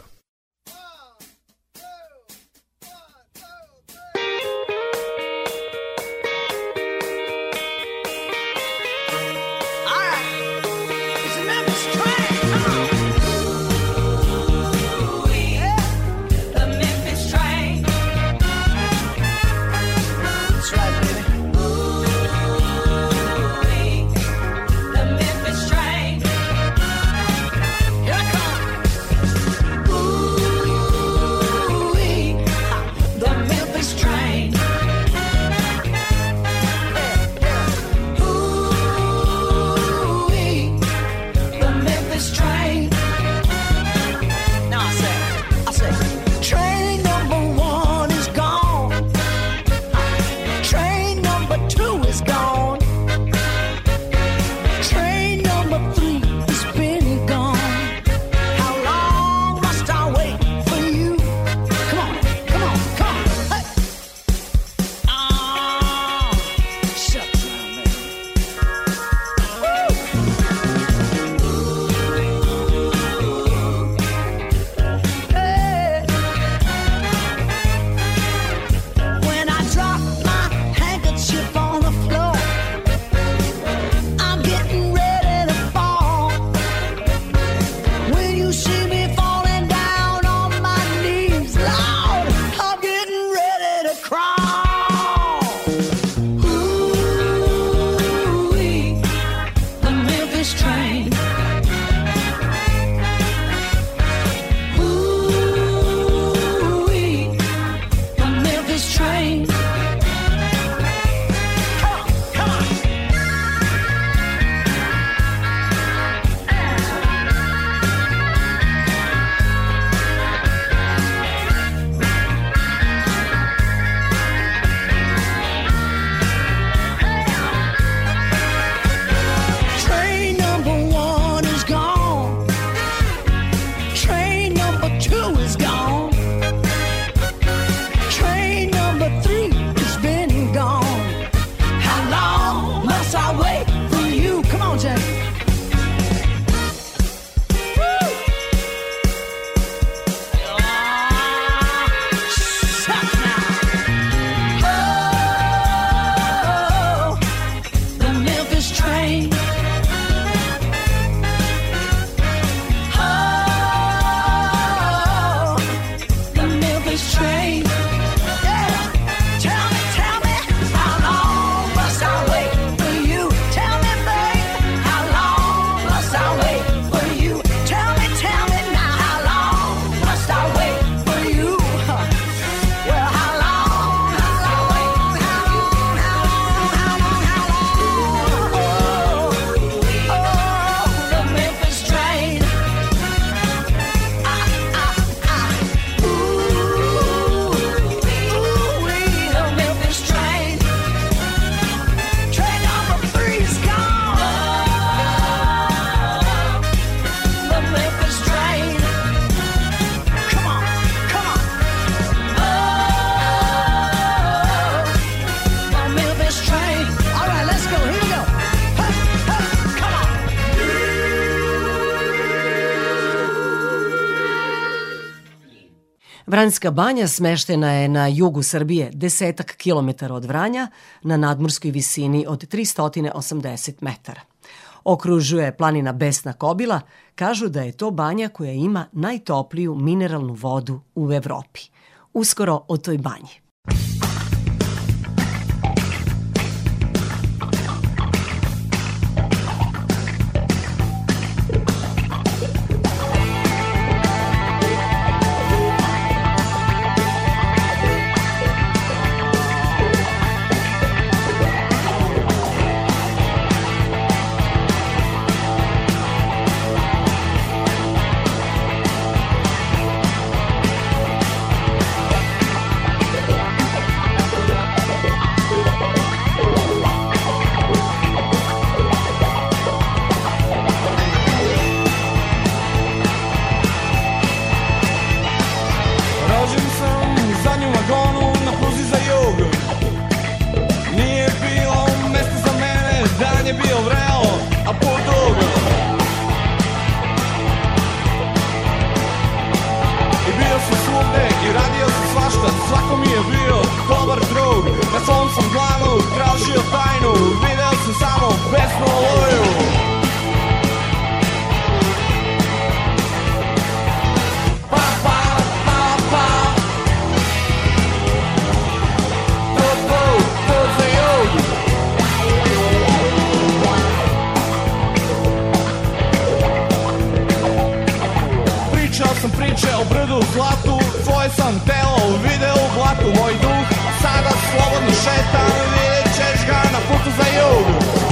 Vranjska banja smeštena je na jugu Srbije, desetak kilometara od Vranja, na nadmorskoj visini od 380 metara. Okružuje planina Besna Kobila, kažu da je to banja koja ima najtopliju mineralnu vodu u Evropi. Uskoro o toj banji. Svašta, svako mi je bio dobar drug. Na svom sam planu tražio tajnu, video sam samo pesnu oluju Pa, pa, pa, pa. Pričao sam priče o brdu zlatu Tvoje sam telo video u blatu Moj duh sada slobodno šeta Vidjet ćeš ga na putu za jug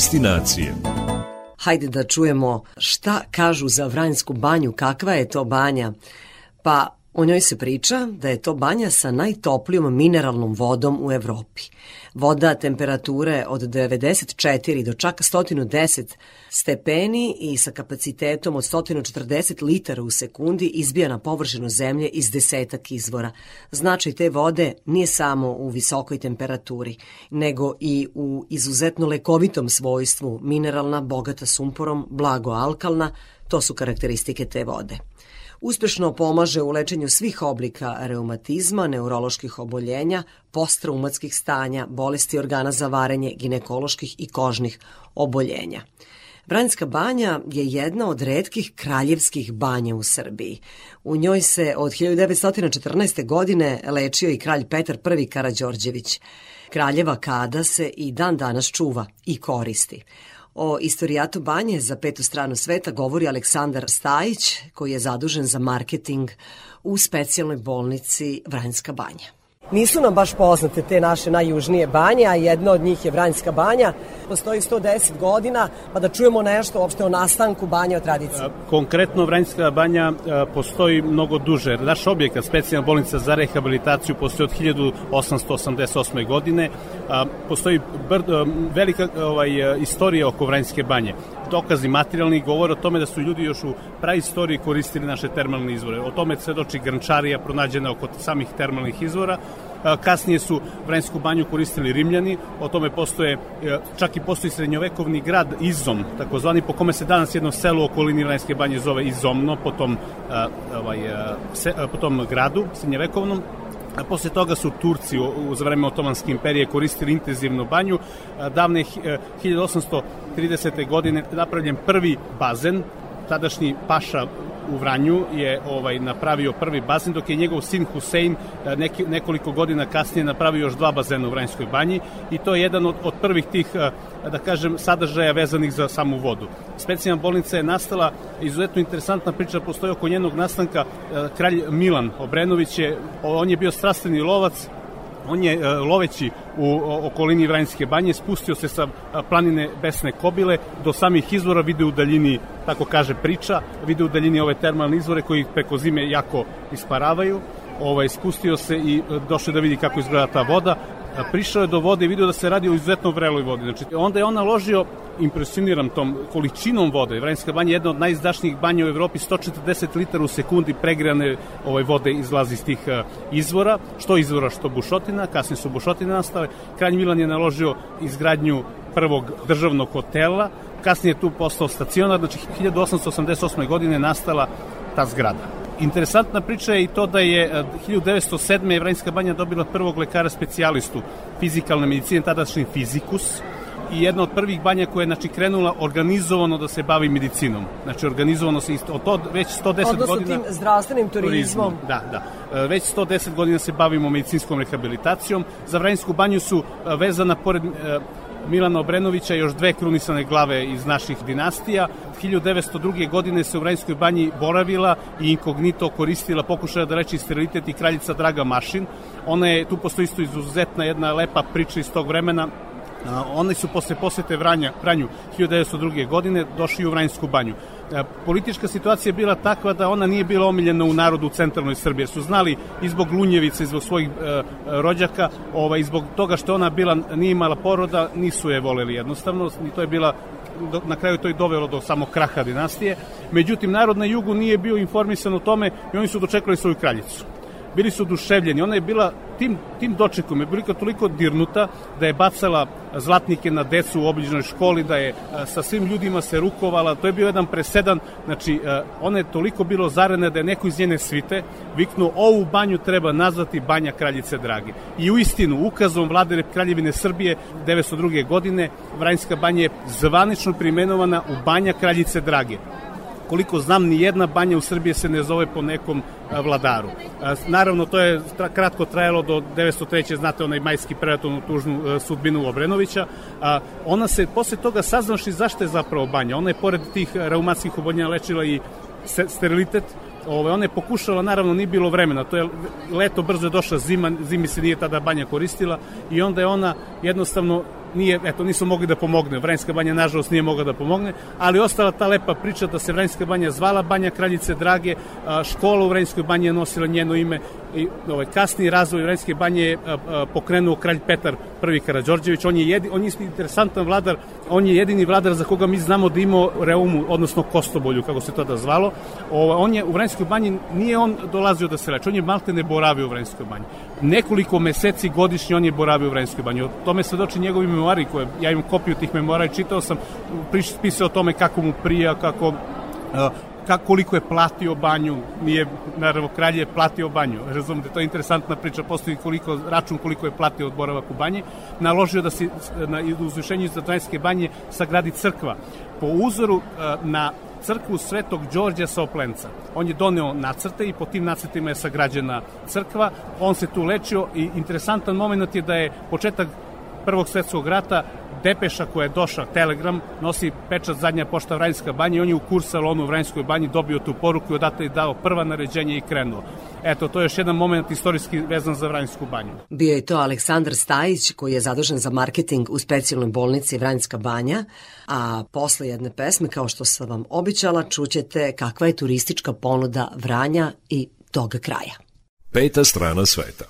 Destinacije. Hajde da čujemo šta kažu za Vranjsku banju, kakva je to banja. Pa o njoj se priča da je to banja sa najtoplijom mineralnom vodom u Evropi. Voda temperature od 94 do čak 110 stepeni i sa kapacitetom od 140 litara u sekundi izbija na površinu zemlje iz desetak izvora. Značaj te vode nije samo u visokoj temperaturi, nego i u izuzetno lekovitom svojstvu, mineralna, bogata sumporom, blago alkalna, to su karakteristike te vode. Uspešno pomaže u lečenju svih oblika reumatizma, neuroloških oboljenja, posttraumatskih stanja, bolesti organa za varenje, ginekoloških i kožnih oboljenja. Vranjska banja je jedna od redkih kraljevskih banja u Srbiji. U njoj se od 1914. godine lečio i kralj Petar I Karađorđević. Kraljeva kada se i dan danas čuva i koristi. O istorijatu banje za petu stranu sveta govori Aleksandar Stajić, koji je zadužen za marketing u specijalnoj bolnici Vranjska banja. Nisu nam baš poznate te naše najjužnije banje, a jedna od njih je Vranjska banja. Postoji 110 godina, pa da čujemo nešto uopšte o nastanku banja o tradiciji. Konkretno Vranjska banja postoji mnogo duže. Naš objekat, specijalna bolnica za rehabilitaciju, postoji od 1888. godine. Postoji velika ovaj, istorija oko Vranjske banje dokazi materijalni govore o tome da su ljudi još u praistoriji koristili naše termalne izvore. O tome svedoči grnčarija pronađena oko samih termalnih izvora. A, Kasnije su Vranjsku banju koristili Rimljani, o tome postoje, e, čak i postoji srednjovekovni grad Izom, takozvani po kome se danas jedno selo u okolini Vranjske banje zove Izomno, po tom, a, ovaj, se, po tom gradu srednjovekovnom. A posle toga su Turci za vreme Otomanske imperije koristili intenzivnu banju. Davne hi- e, 1830. godine napravljen prvi bazen, tadašnji paša u Vranju je ovaj napravio prvi bazen, dok je njegov sin Husein e, neki, nekoliko godina kasnije napravio još dva bazena u Vranjskoj banji i to je jedan od, od prvih tih, e, da kažem, sadržaja vezanih za samu vodu. Specijalna bolnica je nastala, izuzetno interesantna priča postoji oko njenog nastanka, e, kralj Milan Obrenović je, on je bio strastveni lovac, On je e, loveći u okolini Vranjske banje spustio se sa planine Besne Kobile do samih izvora, vide u daljini, tako kaže priča, vide u daljini ove termalne izvore koji preko zime jako isparavaju. Ovaj, spustio se i e, došao da vidi kako izgleda ta voda. Prišao je do vode i vidio da se radi o izuzetno vreloj vodi. Znači, onda je on naložio impresioniram tom količinom vode. Vranjska banja je jedna od najizdašnijih banja u Evropi, 140 litara u sekundi pregrane ovaj vode izlazi iz tih uh, izvora, što izvora, što bušotina, kasnije su bušotine nastale. Kralj Milan je naložio izgradnju prvog državnog hotela, kasnije je tu postao stacionar, znači 1888. godine nastala ta zgrada. Interesantna priča je i to da je eh, 1907. je Vranjska banja dobila prvog lekara specijalistu fizikalne medicine, tadašnji fizikus, i jedna od prvih banja koja je znači, krenula organizovano da se bavi medicinom. Znači, organizovano se isto, od to već 110 Odnosno godina... tim zdravstvenim turizmom. Da, da. E, Već 110 godina se bavimo medicinskom rehabilitacijom. Za Vranjsku banju su e, vezana pored Milana Obrenovića još dve krunisane glave iz naših dinastija. 1902. godine se u Vranjskoj banji boravila i inkognito koristila, pokušala da reči sterilitet i kraljica Draga Mašin. Ona je, tu postoji isto izuzetna jedna lepa priča iz tog vremena, Oni su posle posete Vranja, Vranju 1902. godine došli u Vranjsku banju. Politička situacija je bila takva da ona nije bila omiljena u narodu u centralnoj Srbiji, su znali i zbog Lunjevice, i zbog svojih e, rođaka, ovaj, i zbog toga što ona bila, nije imala poroda, nisu je voleli jednostavno, i to je bila do, na kraju to je dovelo do samo kraha dinastije. Međutim, narod na jugu nije bio informisan o tome i oni su dočekali svoju kraljicu bili su oduševljeni. Ona je bila tim, tim dočekom je bila toliko dirnuta da je bacala zlatnike na decu u obližnoj školi, da je a, sa svim ljudima se rukovala. To je bio jedan presedan. Znači, a, ona je toliko bilo zarena da je neko iz njene svite viknuo ovu banju treba nazvati banja kraljice Drage. I u istinu, ukazom vlade Kraljevine Srbije 902. godine, Vranjska banja je zvanično primenovana u banja kraljice Drage koliko znam, ni jedna banja u Srbiji se ne zove po nekom vladaru. Naravno, to je kratko trajalo do 903. znate onaj majski preratonu tužnu a, sudbinu Obrenovića. Ona se posle toga saznavši zašto je zapravo banja. Ona je pored tih reumatskih oboljenja lečila i sterilitet, Ove, ona je pokušala, naravno nije bilo vremena, to je leto brzo je došla zima, zimi se nije tada banja koristila i onda je ona jednostavno nije, eto, nisu mogli da pomogne. Vranjska banja, nažalost, nije mogla da pomogne, ali ostala ta lepa priča da se Vranjska banja zvala Banja Kraljice Drage, škola u Vranjskoj banji je nosila njeno ime i ovaj, kasni razvoj Vranjske banje je pokrenuo kralj Petar I Karađorđević. On je, jedi, on je interesantan vladar, on je jedini vladar za koga mi znamo da imao reumu, odnosno kostobolju, kako se to da zvalo. Ovaj, on je u Vranjskoj banji, nije on dolazio da se leči, on je malte ne boravio u Vranjskoj banji. Nekoliko meseci godišnje on je boravio u Vranjskoj banji. O tome svedoči njegovi memoari koje ja imam kopiju tih memoara i čitao sam, pisao o tome kako mu prija, kako kako, koliko je platio banju, nije, naravno, kralj je platio banju, razumete, to je interesantna priča, postoji koliko, račun koliko je platio od boravak u banji, naložio da se na uzvišenju iz Zatranjske banje sagradi crkva, po uzoru na crkvu Svetog Đorđa sa Oplenca. On je doneo nacrte i po tim nacrtima je sagrađena crkva. On se tu lečio i interesantan moment je da je početak Prvog svetskog rata depeša koja je došla, telegram, nosi pečat zadnja pošta Vranjska banja i on je u kur salonu u Vranjskoj banji dobio tu poruku i odatle je dao prva naređenja i krenuo. Eto, to je još jedan moment istorijski vezan za Vranjsku banju. Bio je to Aleksandar Stajić koji je zadužen za marketing u specijalnoj bolnici Vranjska banja, a posle jedne pesme, kao što sam vam običala, čućete kakva je turistička ponuda Vranja i toga kraja. Peta strana sveta.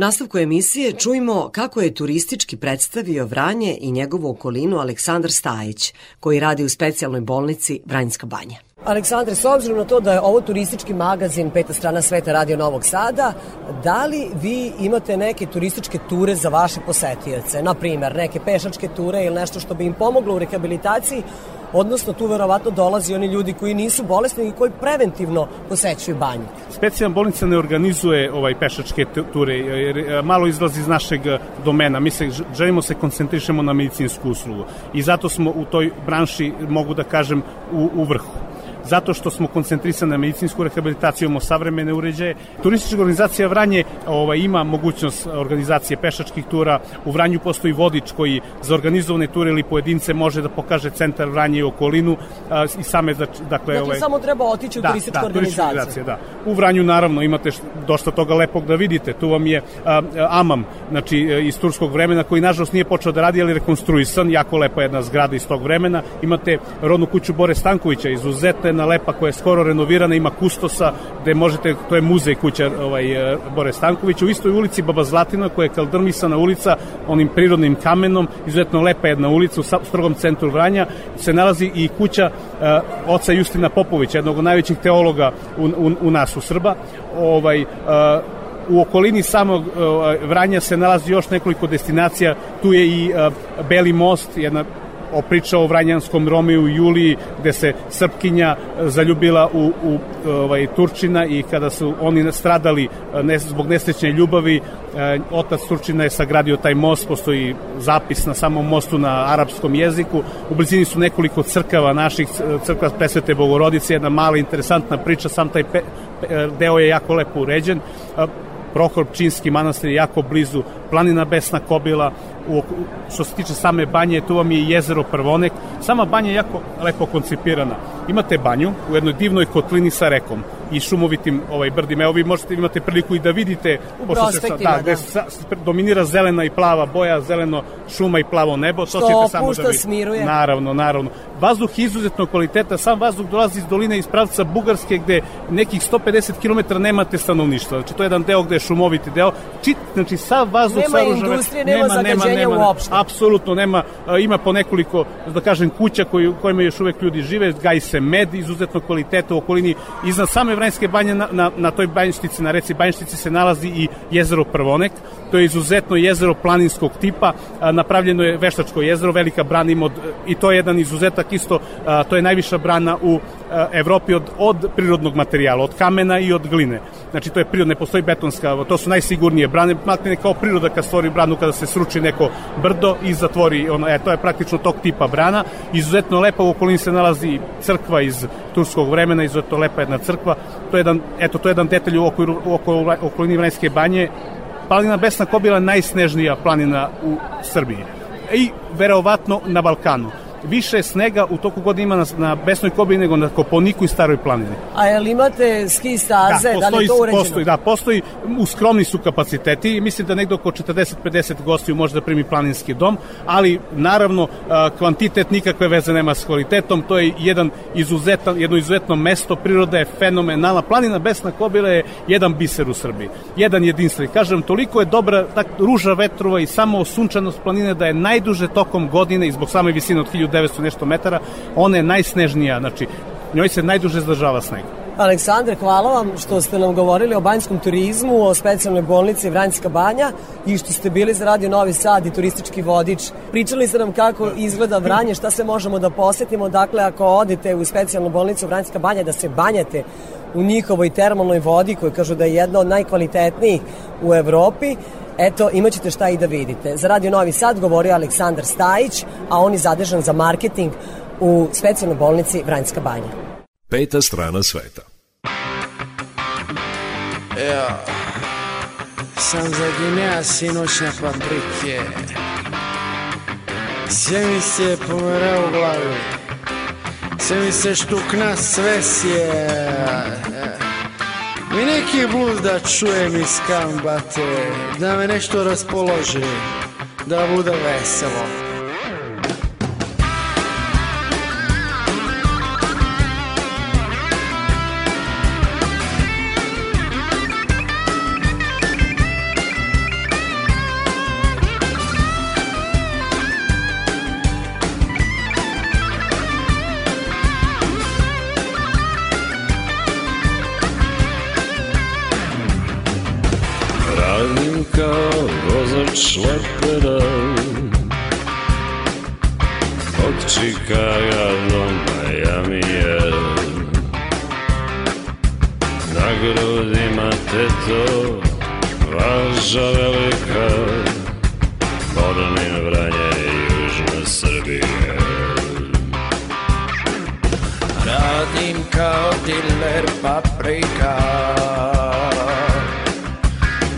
Nastavku emisije čujemo kako je turistički predstavio Vranje i njegovu okolinu Aleksandar Stajić, koji radi u specijalnoj bolnici Vranjska banja. Aleksandre, s obzirom na to da je ovo turistički magazin Peta strana sveta Radio Novog Sada, da li vi imate neke turističke ture za vaše posetioce? Na primer, neke pešačke ture ili nešto što bi im pomoglo u rehabilitaciji, odnosno tu verovatno dolazi oni ljudi koji nisu bolesni i koji preventivno posećuju banju. Specijalna bolnica ne organizuje ovaj pešačke ture, jer e, malo izlazi iz našeg e, domena. Mi se želimo se koncentrišemo na medicinsku uslugu i zato smo u toj branši, mogu da kažem, u, u vrhu zato što smo koncentrisani na medicinsku rehabilitaciju, imamo savremene uređaje. Turistička organizacija Vranje ovaj, ima mogućnost organizacije pešačkih tura. U Vranju postoji vodič koji za organizovane ture ili pojedince može da pokaže centar Vranje i okolinu a, i same, da, dakle... Dakle, ovaj, samo treba otići u turističku da, organizaciju. Da. U Vranju naravno imate dosta toga lepog da vidite. Tu vam je a, Amam, znači e, iz turskog vremena koji nažalost nije počeo da radi, ali rekonstruisan, jako lepa jedna zgrada iz tog vremena. Imate rodnu kuću Bore Stankovića, izuzetna jedna lepa koja je skoro renovirana, ima kustosa gde možete, to je muzej kuća ovaj, e, Bore Stankovića, u istoj ulici Baba Zlatina koja je kaldrmisana ulica onim prirodnim kamenom, izuzetno lepa jedna ulica u strogom centru Vranja, se nalazi i kuća e, oca Justina Popovića, jednog od najvećih teologa u, u, u nas u Srba. Ovaj, e, u okolini samog e, Vranja se nalazi još nekoliko destinacija, tu je i Beli most, jedna o priča o Vranjanskom Romiju i Juliji gde se Srpkinja e, zaljubila u, u ovaj, Turčina i kada su oni stradali e, ne, zbog nesrećne ljubavi e, otac Turčina je sagradio taj most postoji zapis na samom mostu na arapskom jeziku. U blizini su nekoliko crkava naših crkva Presvete Bogorodice jedna mala interesantna priča sam taj pe, pe, deo je jako lepo uređen. E, Prohor Pčinski manastir je jako blizu, planina Besna Kobila, u, što se tiče same banje, tu vam je jezero Prvonek. Sama banja je jako lepo koncipirana. Imate banju u jednoj divnoj kotlini sa rekom i šumovitim ovaj brdim. Evo vi možete imate priliku i da vidite U pošto se sa- prospektima, da, gde da. sa, dominira zelena i plava boja, zeleno šuma i plavo nebo. To Što ćete samo da vidite. smiruje. Naravno, naravno. Vazduh izuzetno kvaliteta, sam vazduh dolazi iz doline iz pravca Bugarske gde nekih 150 km nemate stanovništva. Znači to je jedan deo gde je šumoviti deo. Čit, znači sav vazduh Nema sa Ružave- industrije, nema zagađenja uopšte. Apsolutno nema, a, ima po nekoliko, da kažem, kuća koji, kojima još uvek ljudi žive, gaji se med, izuzetno kvaliteta u okolini. Iznad same Vranjske banje, na, na, na toj banjštici, na reci banjštici se nalazi i jezero Prvonek. To je izuzetno jezero planinskog tipa, a, napravljeno je veštačko jezero, velika brana ima od, i to je jedan izuzetak isto, a, to je najviša brana u a, Evropi od, od prirodnog materijala, od kamena i od gline. Znači to je prirodne, postoji betonska, to su najsigurnije brane, matne kao priroda kad stvori branu kada se sruči neko brdo i zatvori, ono, e, to je praktično tog tipa brana. Izuzetno lepa u okolini se nalazi crkva iz turskog vremena, izuzetno lepa jedna crkva. To je jedan, eto, to je jedan detalj u, okviru, oko- okolini Vranjske banje. Planina Besna Kobila je najsnežnija planina u Srbiji i verovatno na Balkanu. Više snega u toku godine ima na, na Besnoj Kobili nego na Koponiku i Staroj planini. A jel imate ski staze, da, li je to uređeno? postoji, da, postoji, u skromni su kapaciteti i mislim da negde oko 40-50 gostiju može da primi planinski dom, ali naravno kvantitet nikakve veze nema s kvalitetom, to je jedan izuzetan, jedno izuzetno mesto, priroda je fenomenalna, planina Besna Kobila je jedan biser u Srbiji, jedan jedinstven. Kažem, toliko je dobra tak, ruža vetrova i samo sunčanost planine da je najduže tokom godine i zbog same visine od 1900 nešto metara, ona je najsnežnija, znači njoj se najduže zdržava sneg. Aleksandre, hvala vam što ste nam govorili o banjskom turizmu, o specijalnoj bolnici Vranjska banja i što ste bili za Radio Novi Sad i turistički vodič. Pričali ste nam kako izgleda Vranje, šta se možemo da posetimo, dakle ako odete u specijalnu bolnicu Vranjska banja da se banjate u njihovoj termalnoj vodi koja kažu da je jedna od najkvalitetnijih u Evropi, Eto, imat ćete šta i da vidite. Za Radio Novi Sad govorio Aleksandar Stajić, a on je zadržan za marketing u specijalnoj bolnici Vranjska banja. Peta strana sveta. Evo, sam zaginea sinoć na paprike. Sve mi se pomera u glavi. Sve mi se štukna sve sje. Mi neki bluz da čujem iz kambate, da me nešto raspoloži, da bude veselo. šlepera Od Čikaga do Majamije. Na grudima teto Važa velika. Podlin vranje južne Srbije. Radim kao diler paprika.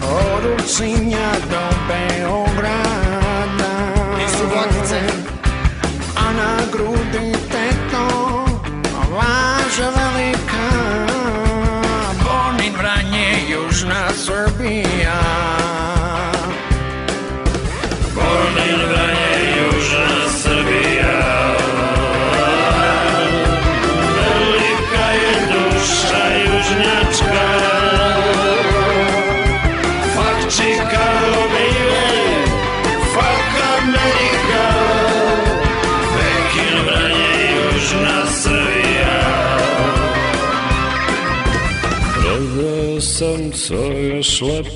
Orucinja do Benja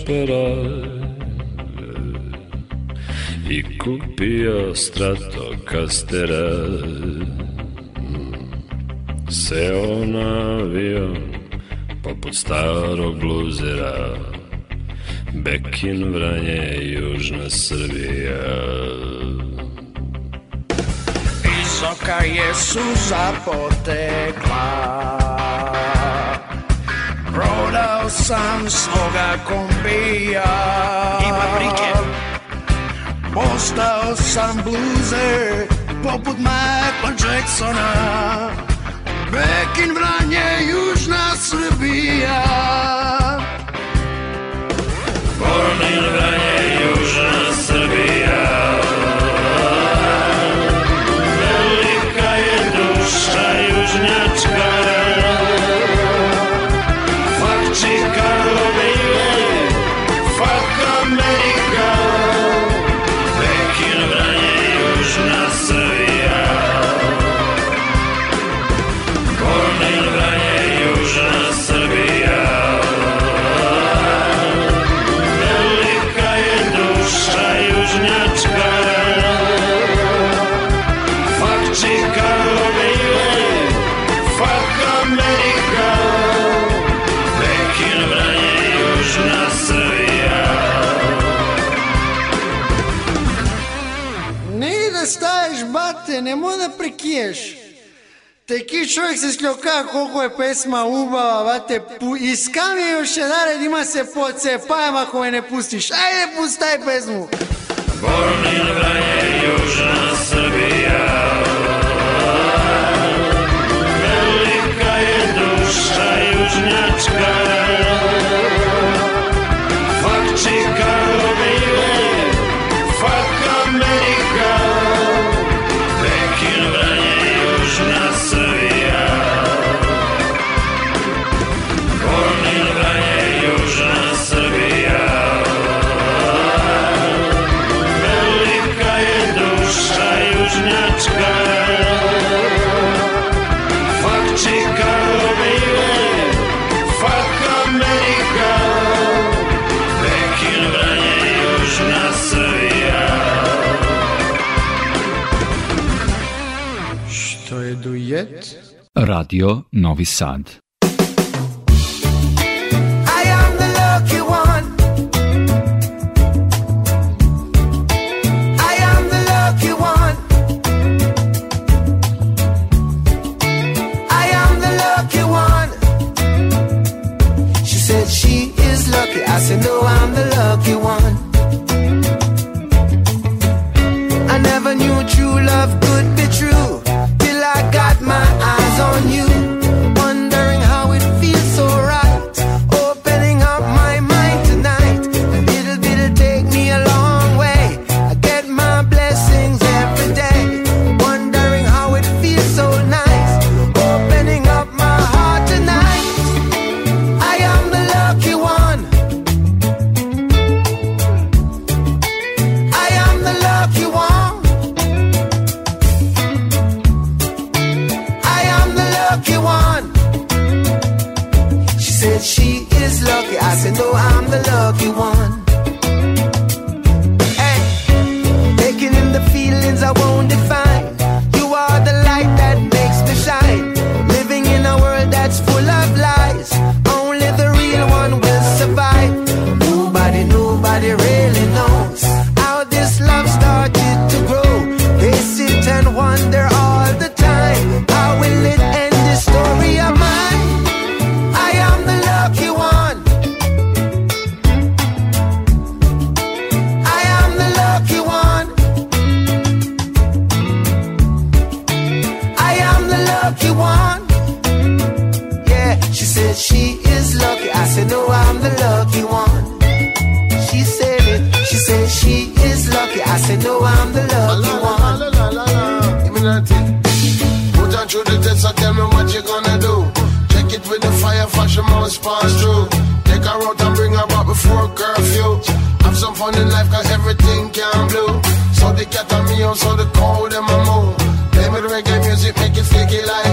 esperar i kupio Stratocastera seo na avion poput starog bluzera. Bekin Vranje, Južna Srbija. Visoka je suza potekla ja sam svoga kombija. Ima brike. Postao sam bluzer poput Michael Jacksona. Bekin Vranje, južna Srbija. Born in Vranje uvek kiješ. Te ki čovjek se sljoka koliko je pesma ubava, vate, pu, iskam je još jedan ima se pocepajem ako me ne pustiš. Ajde, pustaj pesmu. Bornila je južna Srbija, velika je duša južnjačka, Radio Novi Sad. Put on through the test, so tell me what you gonna do. Check it with the fire, fashion must pass through. Take her out and bring her back before curfew. Have some fun in life, cause everything can blue. So the cat and me, on, so the cold and my moon. Play me the reggae music, make it sticky like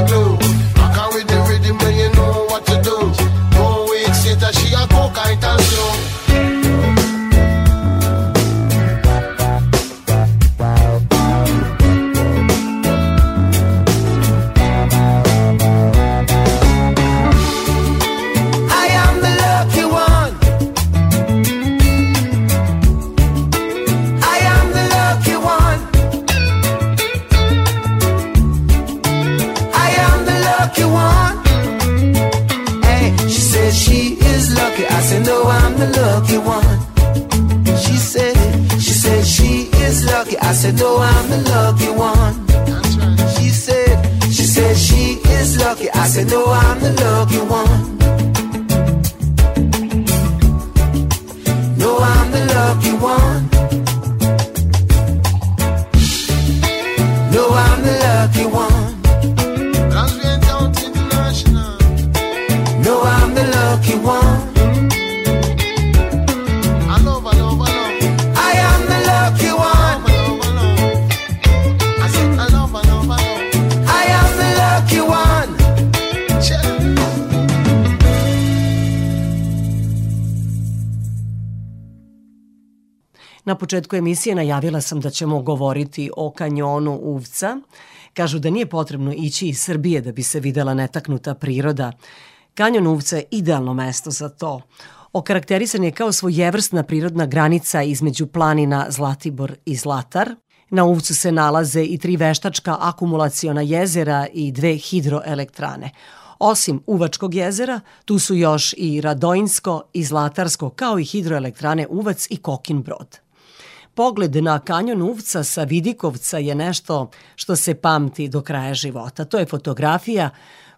emisije najavila sam da ćemo govoriti o kanjonu Uvca. Kažu da nije potrebno ići iz Srbije da bi se videla netaknuta priroda. Kanjon Uvca je idealno mesto za to. Okarakterisan je kao svojevrsna prirodna granica između planina Zlatibor i Zlatar. Na Uvcu se nalaze i tri veštačka akumulaciona jezera i dve hidroelektrane. Osim Uvačkog jezera, tu su još i Radojinsko i Zlatarsko, kao i hidroelektrane Uvac i Kokin Brod. Pogled na kanjon Uvca sa Vidikovca je nešto što se pamti do kraja života. To je fotografija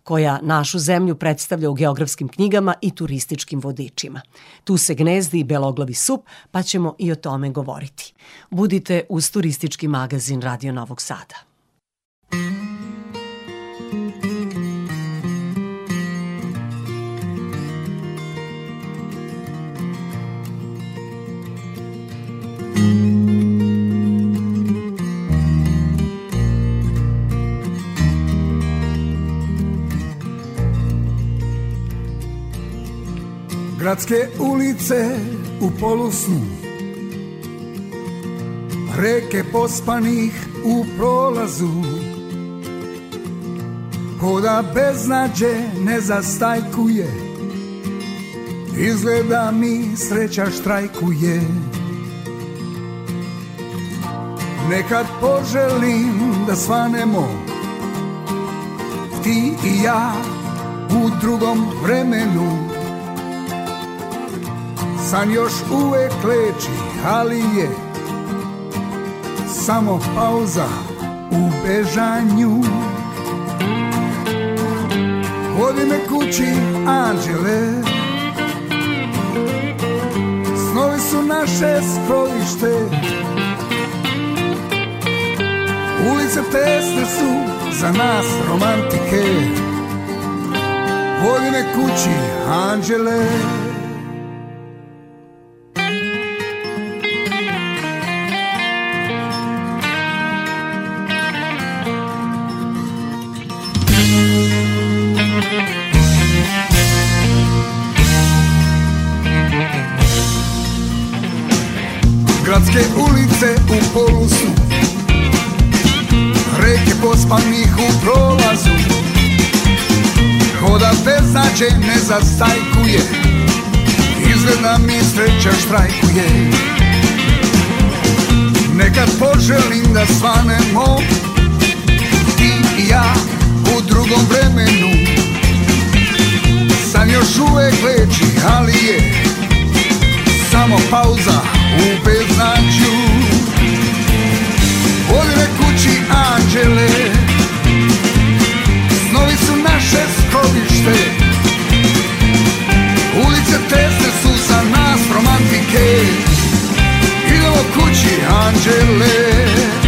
koja našu zemlju predstavlja u geografskim knjigama i turističkim vodičima. Tu se gnezdi i beloglavi sup, pa ćemo i o tome govoriti. Budite uz turistički magazin Radio Novog Sada. Gradske ulice u polusnu. Reke pospanih u prolazu. Koda beznađe ne zastajkuje. Izgleda mi sreća štrajkuje. Nekad poželim da svanemo. Ti i ja u drugom vremenu San još uvek leči, ali je. Samo pauza u bežanju. Vodi me kući, anđele. Snovi su naše skrovište Ulice tesne su za nas romantike. Vodi me kući, anđele ne zastajkuje Izgleda mi sreća štrajkuje. Nekad poželim da svanemo Ti i ja u drugom vremenu. San još uvek leči, ali je Samo pauza Romantike Idemo kući anđele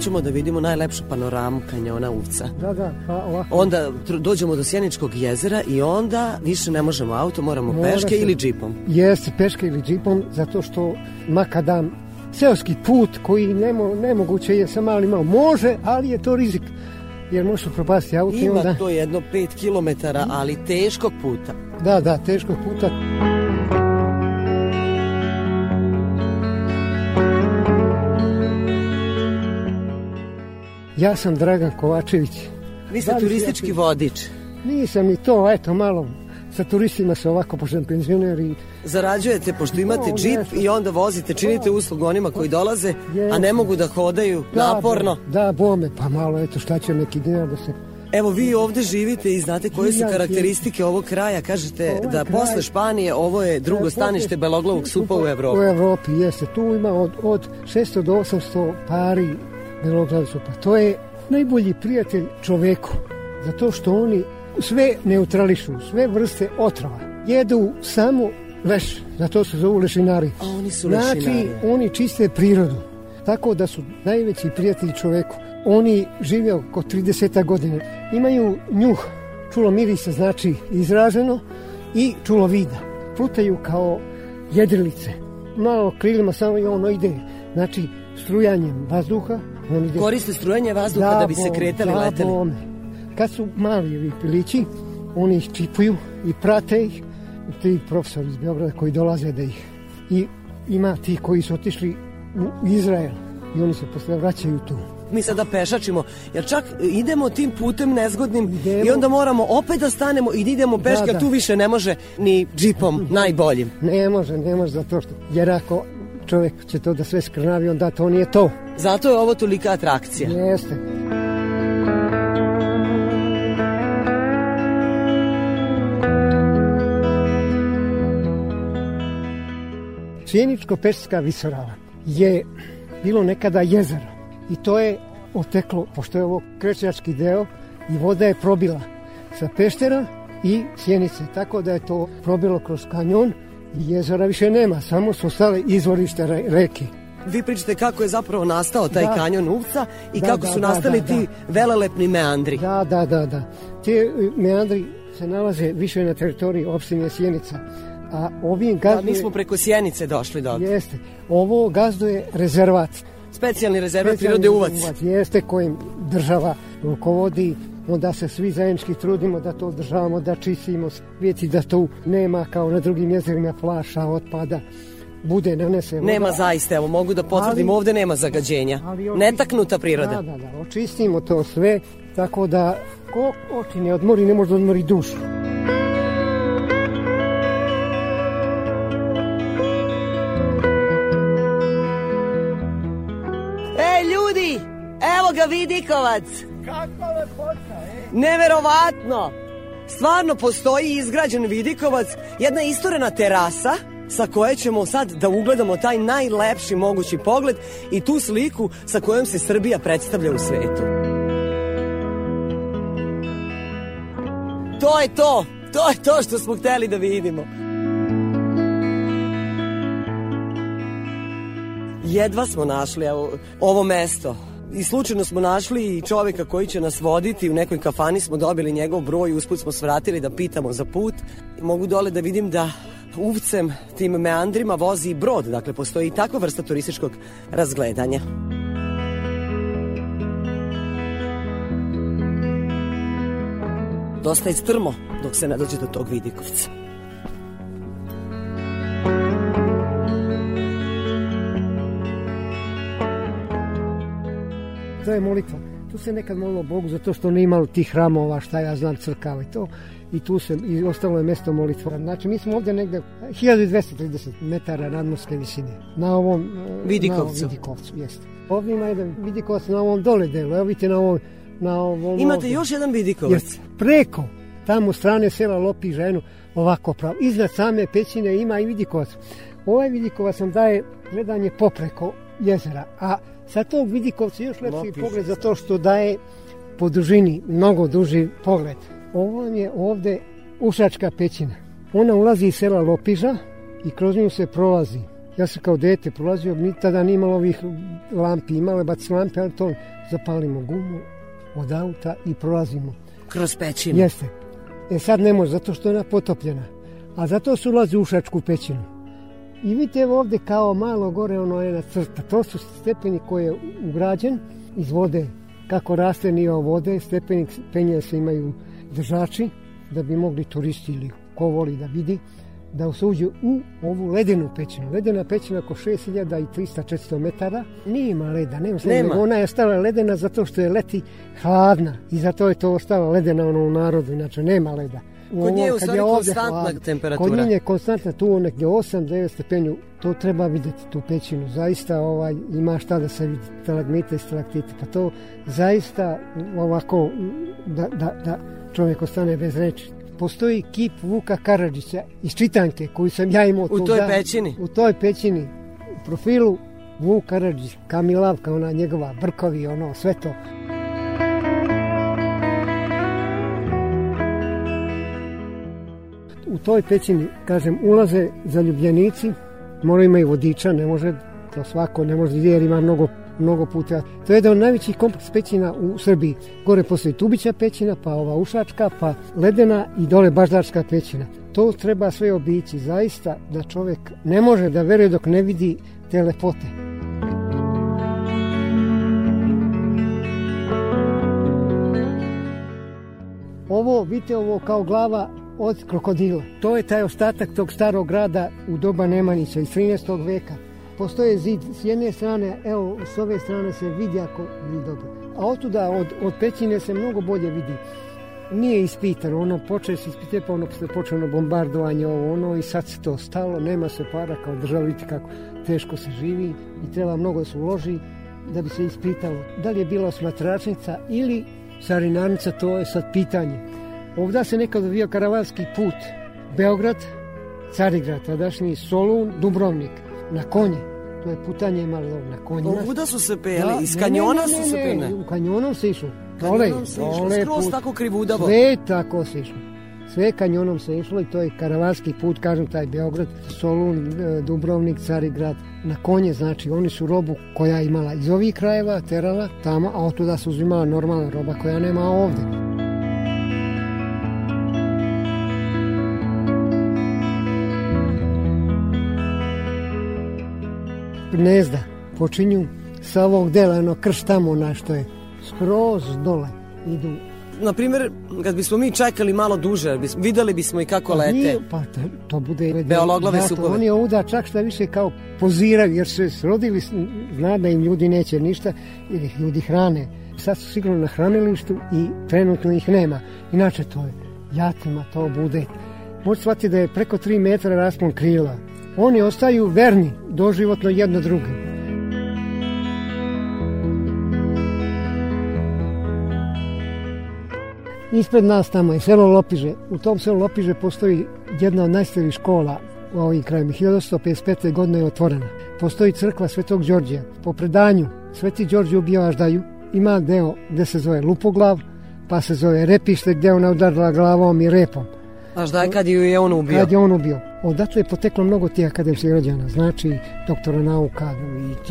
hoćemo da vidimo najlepšu panoramu kanjona Uvca, Da, da, pa ovako. onda dođemo do Sjeničkog jezera i onda više ne možemo auto, moramo Mora peške se- ili džipom. Jeste, peške ili džipom, zato što makadam seoski put koji nemo, nemoguće je sa malim malo. Može, ali je to rizik. Jer možeš upropasti auto Ima onda... to jedno 5 km, ali teškog puta. Da, da, teškog puta. Ja sam Dragan Kovačević. Vi ste Da turistički ja- vodič. Nisam ni to, eto, malo sa turistima se ovako, pošto sam penzioner i Zarađujete pošto imate džip i onda vozite, činite uslugu onima koji dolaze, a ne mogu da hodaju naporno. Da, da, bome, pa malo, eto, šta će neki dinar da se... Evo vi ovde živite i znate koje su karakteristike ovog kraja. Kažete da kraj- posle Španije ovo je drugo E, stanište beloglavog supa u Evropi. U Evropi, jeste. Tu ima od, od 600 do 800 pari beloglavog supa. To je najbolji prijatelj čoveku, zato što oni sve neutrališu, sve vrste otrova. Jedu samo leš, zato se zovu lešinari. A oni su Znači, lešinari. oni čiste prirodu, tako da su najveći prijatelji čoveku. Oni žive oko 30 godine. Imaju njuh, čulo mirisa znači izraženo i čulo vida. Plutaju kao jedrilice. Malo krilima samo i ono ide, znači strujanjem vazduha. Koriste strujanje vazduha da bi se kretali, bome. Kad su mali ovi pilići, oni ih čipuju i prate ih. Ti profesori iz Beograda koji dolaze da ih... I ima ti koji su otišli u Izrael i oni se posle vraćaju tu. Mi sada pešačimo, jer čak idemo tim putem nezgodnim i onda moramo opet da stanemo i da idemo peške, Da, da. tu više ne može ni džipom najboljim. Ne može, ne može zato što... Jer ako čovjek će to da sve skrnavi, onda to nije to. Zato je ovo tolika atrakcija. Jeste. Sjeničko-pešska visorava je bilo nekada jezero i to je oteklo, pošto je ovo krećački deo i voda je probila sa peštera i sjenice, tako da je to probilo kroz kanjon i jezera više nema, samo su ostale izvorište re- reke. Vi pričate kako je zapravo nastao taj Da. kanjon Uvca i Da, kako da, su da, nastali da, ti da. velelepni meandri. Da, da, da, da. Te meandri se nalaze više na teritoriji opštine Sjenica, a ovim Da, gazduje... mi smo preko Sjenice došli do. Jeste. Ovo gazduje rezervat. Specijalni rezervat Specijalni prirode Uvac. rezervat, Jeste kojim država rukovodi, onda se svi zajednički trudimo da to održavamo, da čistimo, vidjeti da tu nema kao na drugim jezerima flaša, otpada, bude nanese voda. Nema zaista, evo mogu da potvrdim, Ali- ovde nema zagađenja. Ali oči- Netaknuta priroda. Da, da, da, očistimo to sve, tako da ko oči ne odmori, ne može da odmori dušu. Ej, ljudi! Evo ga Vidikovac! Kakva lepota, e? Neverovatno! Stvarno postoji izgrađen Vidikovac, jedna istorena terasa sa koje ćemo sad da ugledamo taj najlepši mogući pogled i tu sliku sa kojom se Srbija predstavlja u svetu. To je to. To je to što smo hteli da vidimo. Jedva smo našli evo, ovo mesto. I slučajno smo našli i čoveka koji će nas voditi. U nekoj kafani smo dobili njegov broj, usput smo svratili da pitamo za put. Mogu dole da vidim da uvcem tim meandrima vozi i brod. Dakle, postoji i takva vrsta turističkog razgledanja. Dosta je strmo dok se ne dođe do tog vidikovca. To je molitva. Tu se nekad molilo Bogu zato što nije imalo tih hramova, šta ja znam, crkava i to. I tu se, i ostalo je mesto molitva. Znači, mi smo ovde negde 1230 metara nadmorske visine. Na ovom... e, Vidikovcu. Na ovom Vidikovcu, jeste. Ovdje ima jedan vidikovac na ovom dole delu. Evo vidite na ovom... Na ovom Imate ovdje. još jedan vidikovac. Jeste. Preko, tamo strane sela Lopi ženu, ovako pravo. Iznad same pećine ima i vidikovac. Ovaj vidikovac nam daje gledanje popreko jezera, a sa tog vidikovca još lepši Lopiže. pogled zato što daje po dužini mnogo duži pogled. Ovo vam je ovde Ušačka pećina. Ona ulazi iz sela Lopiža i kroz nju se prolazi. Ja sam kao dete prolazio, mi tada nije imalo ovih lampi, imale baci lampe, ali to zapalimo gumu od auta i prolazimo. Kroz pećinu. Jeste. E sad ne može, zato što je ona potopljena. A zato se ulazi u Ušačku pećinu. I vidite evo ovde kao malo gore ono je jedna crta. To su stepeni koji je ugrađen iz vode. Kako raste nivo vode, stepenik penja se imaju držači da bi mogli turisti ili ko voli da vidi da se uđe u ovu ledenu pećinu. Ledena pećina oko 6300-400 metara. Nije ima leda, nema, nema. Nema. Ona je ostala ledena zato što je leti hladna i zato je to ostala ledena ono u narodu, inače nema leda. U Kod nje je u stvari konstantna hladno, temperatura. Kod nje je konstantna tu negdje 8-9 stepenju. To treba vidjeti, tu pećinu. Zaista ovaj, ima šta da se vidi, stalagmite i stalaktite. Pa to zaista ovako da, da, da čovjek ostane bez reči. Postoji kip Vuka Karadžića iz Čitanke koju sam ja imao U tog toj dana. pećini? U toj pećini. U profilu Vuk Karadžić, Kamilavka, ona njegova, brkovi, ono, sve to. U toj pećini, kažem, ulaze zaljubljenici, moraju imaju vodiča, ne može to svako, ne može jer ima mnogo, mnogo puta. To je jedan od najvećih kompleks pećina u Srbiji. Gore postoji Tubića pećina, pa ova Ušačka, pa Ledena i dole Baždarska pećina. To treba sve obići, zaista da čovjek ne može da veruje dok ne vidi te lepote. Ovo, vidite ovo kao glava od krokodila. To je taj ostatak tog starog grada u doba Nemanjića iz 13. veka. Postoje zid s jedne strane, evo s ove strane se vidi ako vidi dobro. A otuda od, od pećine se mnogo bolje vidi. Nije ispitano, ono počeo se ispitati, pa ono počelo bombardovanje ovo ono i sad se to stalo, nema se para kao država, vidite kako teško se živi i treba mnogo da se uloži da bi se ispitalo da li je bila osmatračnica ili carinarnica, to je sad pitanje. Ovda se nekad odvijao karavanski put. Beograd, Carigrad, tadašnji Solun, Dubrovnik. Na konje. To je putanje ovdje na konjima. Ovuda su se peli, iz kanjona su se peli. U kanjonom se išlo. Dole, se dole skroz put. tako krivudavo. Sve tako se išlo. Sve kanjonom se išlo i to je karavanski put, kažem, taj Beograd, Solun, e, Dubrovnik, Carigrad, na konje, znači oni su robu koja je imala iz ovih krajeva terala tamo, a otuda su uzimala normalna roba koja nema ovde. Gnezda počinju sa ovog dela, ono krš tamo na što je skroz dole idu. Na primjer, kad bismo mi čekali malo duže, bis- videli bismo i kako lete. Nije, pa to, to bude... Beologlave supove. Oni ovuda čak šta više kao poziraju, jer se srodili, zna da im ljudi neće ništa, jer ih ljudi hrane. Sad su sigurno na hranilištu i trenutno ih nema. Inače to je jatima, to bude. Možete shvatiti da je preko 3 metra raspon krila. Oni ostaju verni, doživotno jedno drugim. Ispred nas tamo je selo Lopiže. U tom selu Lopiže postoji jedna od najstarijih škola u ovim krajima. 1155. godine je otvorena. Postoji crkva Svetog Đorđija. Po predanju Sveti Đorđe ubio Aždaju. Ima deo gde se zove Lupoglav, pa se zove repište gdje ona udarila glavom i repom. Znaš da je kad ju je on ubio? Kad je on ubio. Odatle je poteklo mnogo tih akademskih rođana, znači doktora nauka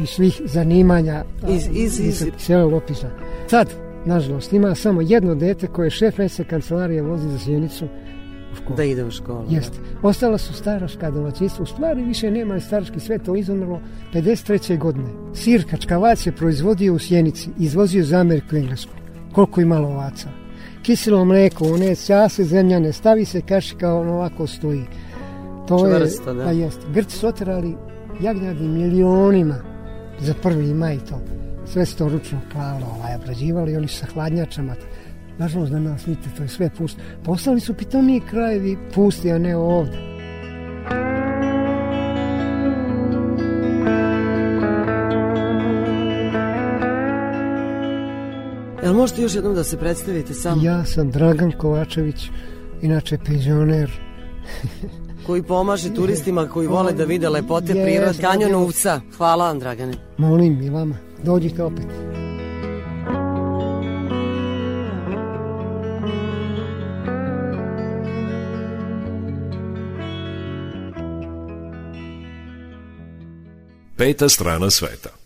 i svih zanimanja Iz- iz- iz- cijelog opisa. Sad, nažalost, ima samo jedno dete koje je šef se kancelarije vozi za sjenicu u školu. Da ide u školu. Jeste. Ostala su staraška domaćinstva. U stvari više nema staraški sve to izumrlo 53. godine. Sir Kačkavac je proizvodio u Sjenici, izvozio za Ameriku i Englesku. Koliko imalo ovaca. Kiselo mleko, one ćase zemljane, stavi se kašika, ono ovako stoji. To Čvrsto, je, da. pa jeste. Grci su oterali jagnjadi milionima za prvi maj to. Sve se to ručno klalo, ovaj, obrađivali, oni sa hladnjačama. Nažalost, da nas vidite, to je sve pusto. Postali su pitomiji krajevi pusti, a ne ovde. Jel možete još jednom da se predstavite samo? Ja sam Dragan Kovačević, inače penzioner. Koji pomaže turistima koji vole da vide lepote prirode. Kanjon. Uvca. Hvala vam, Dragane. Molim i vama, dođite opet. Peta strana sveta.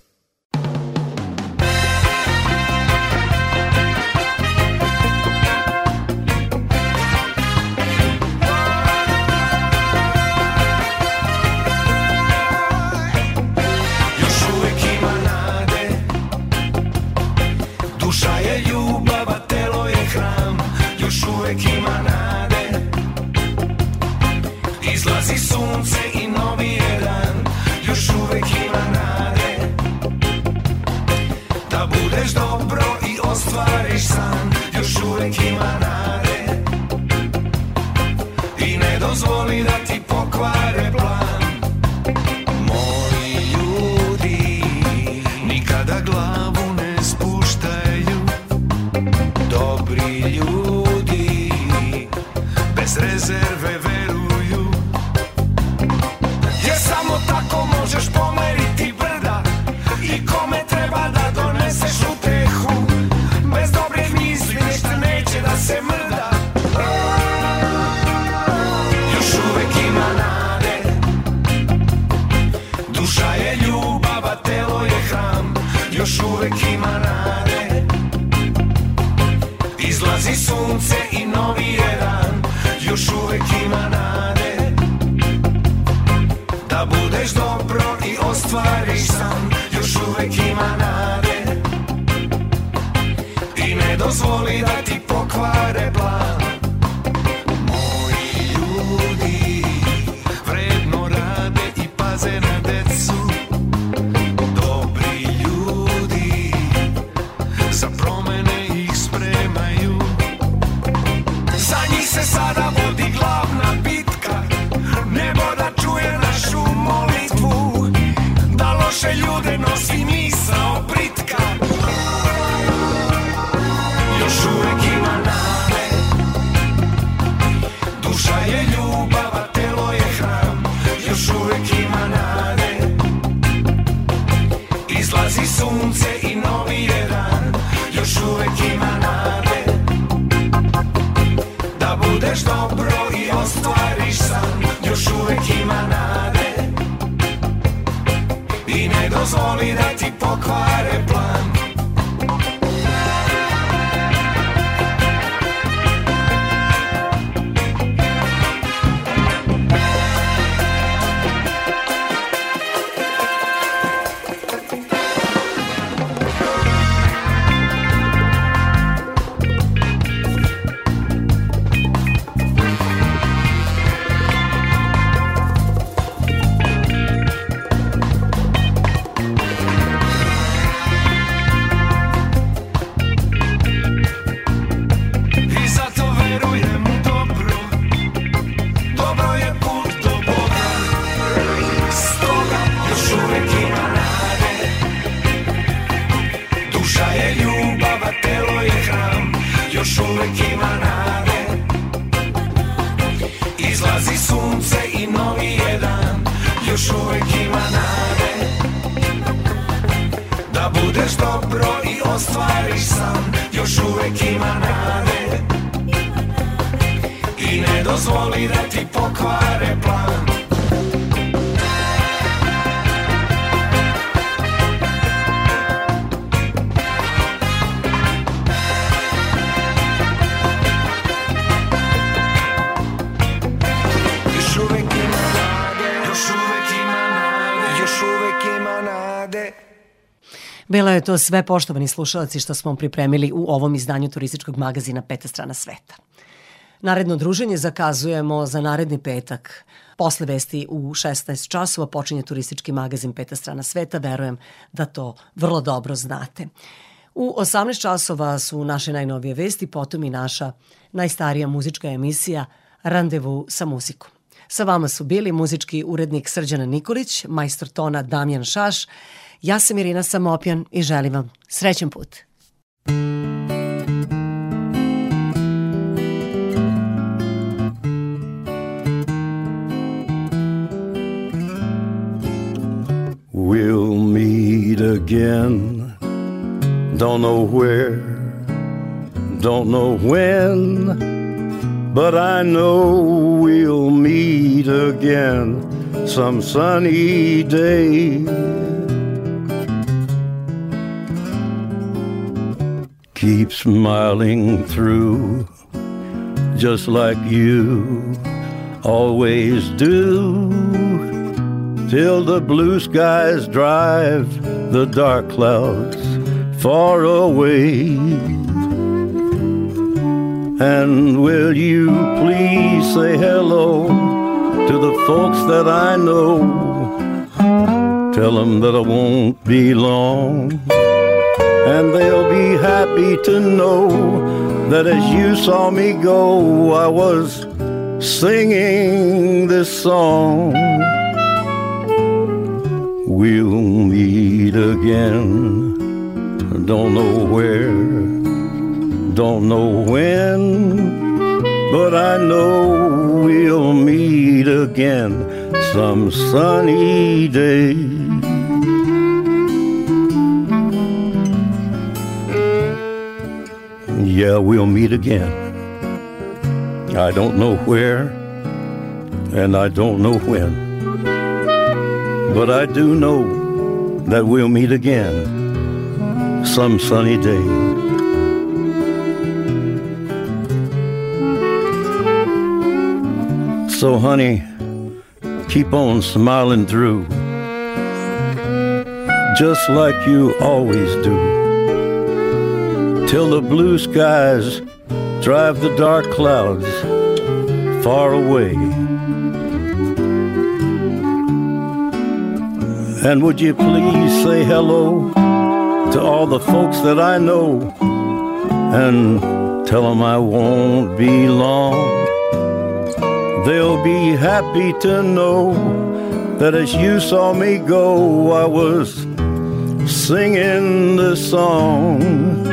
Bilo je to sve, poštovani slušalci, što smo pripremili u ovom izdanju turističkog magazina Peta strana sveta. Naredno druženje zakazujemo za naredni petak. Posle vesti u 16 časova počinje turistički magazin Peta strana sveta. Verujem da to vrlo dobro znate. U 18 časova su naše najnovije vesti, potom i naša najstarija muzička emisija Randevu sa muzikom. Sa vama su bili muzički urednik Srđana Nikolić, majstor tona Damjan Šaš, ja sam Irina Samopjan i želim vam put. We'll meet again. Don't know where, don't know when, but I know we'll meet again some sunny day. Keep smiling through, just like you always do till the blue skies drive the dark clouds far away. And will you please say hello to the folks that I know? Tell them that I won't be long. And they'll be happy to know that as you saw me go, I was singing this song. We'll meet again. Don't know where, don't know when, but I know we'll meet again some sunny day. Yeah, we'll meet again. I don't know where, and I don't know when. But I do know that we'll meet again some sunny day. So, honey, keep on smiling through, just like you always do, till the blue skies drive the dark clouds far away. And would you please say hello to all the folks that I know and tell them I won't be long. They'll be happy to know that as you saw me go, I was singing this song.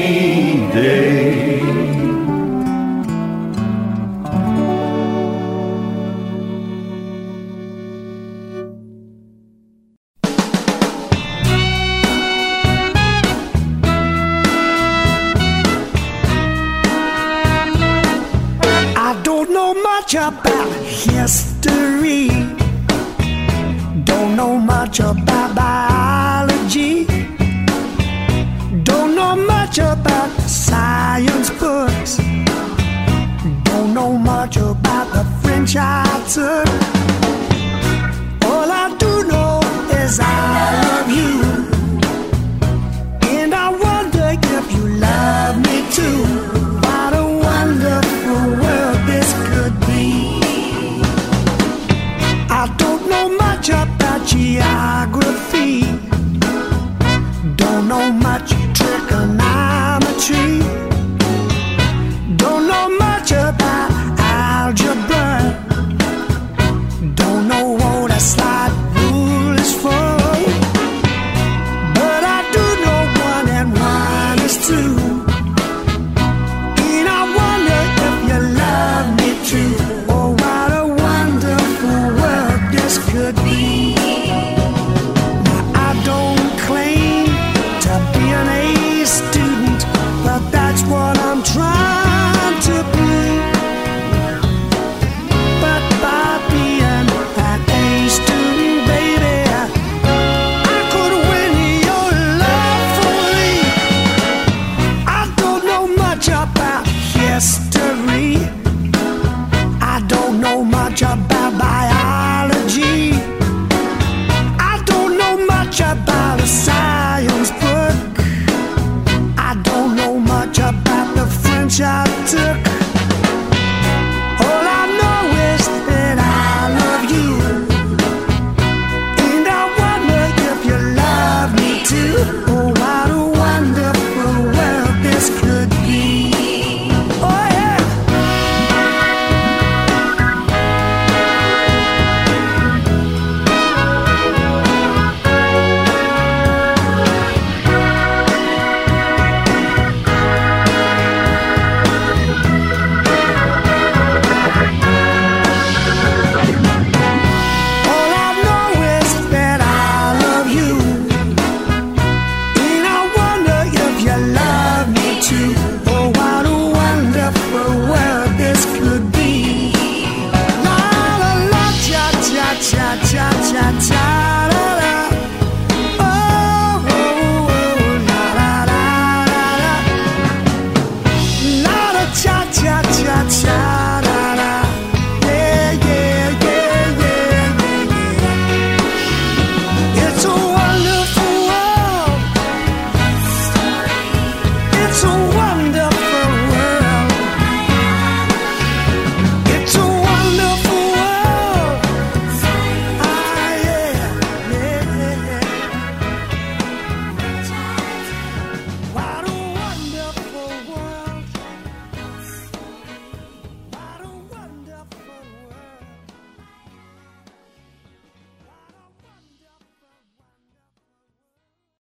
much about history. Don't know much about biology. Don't know much about science books. Don't know much about the French I took.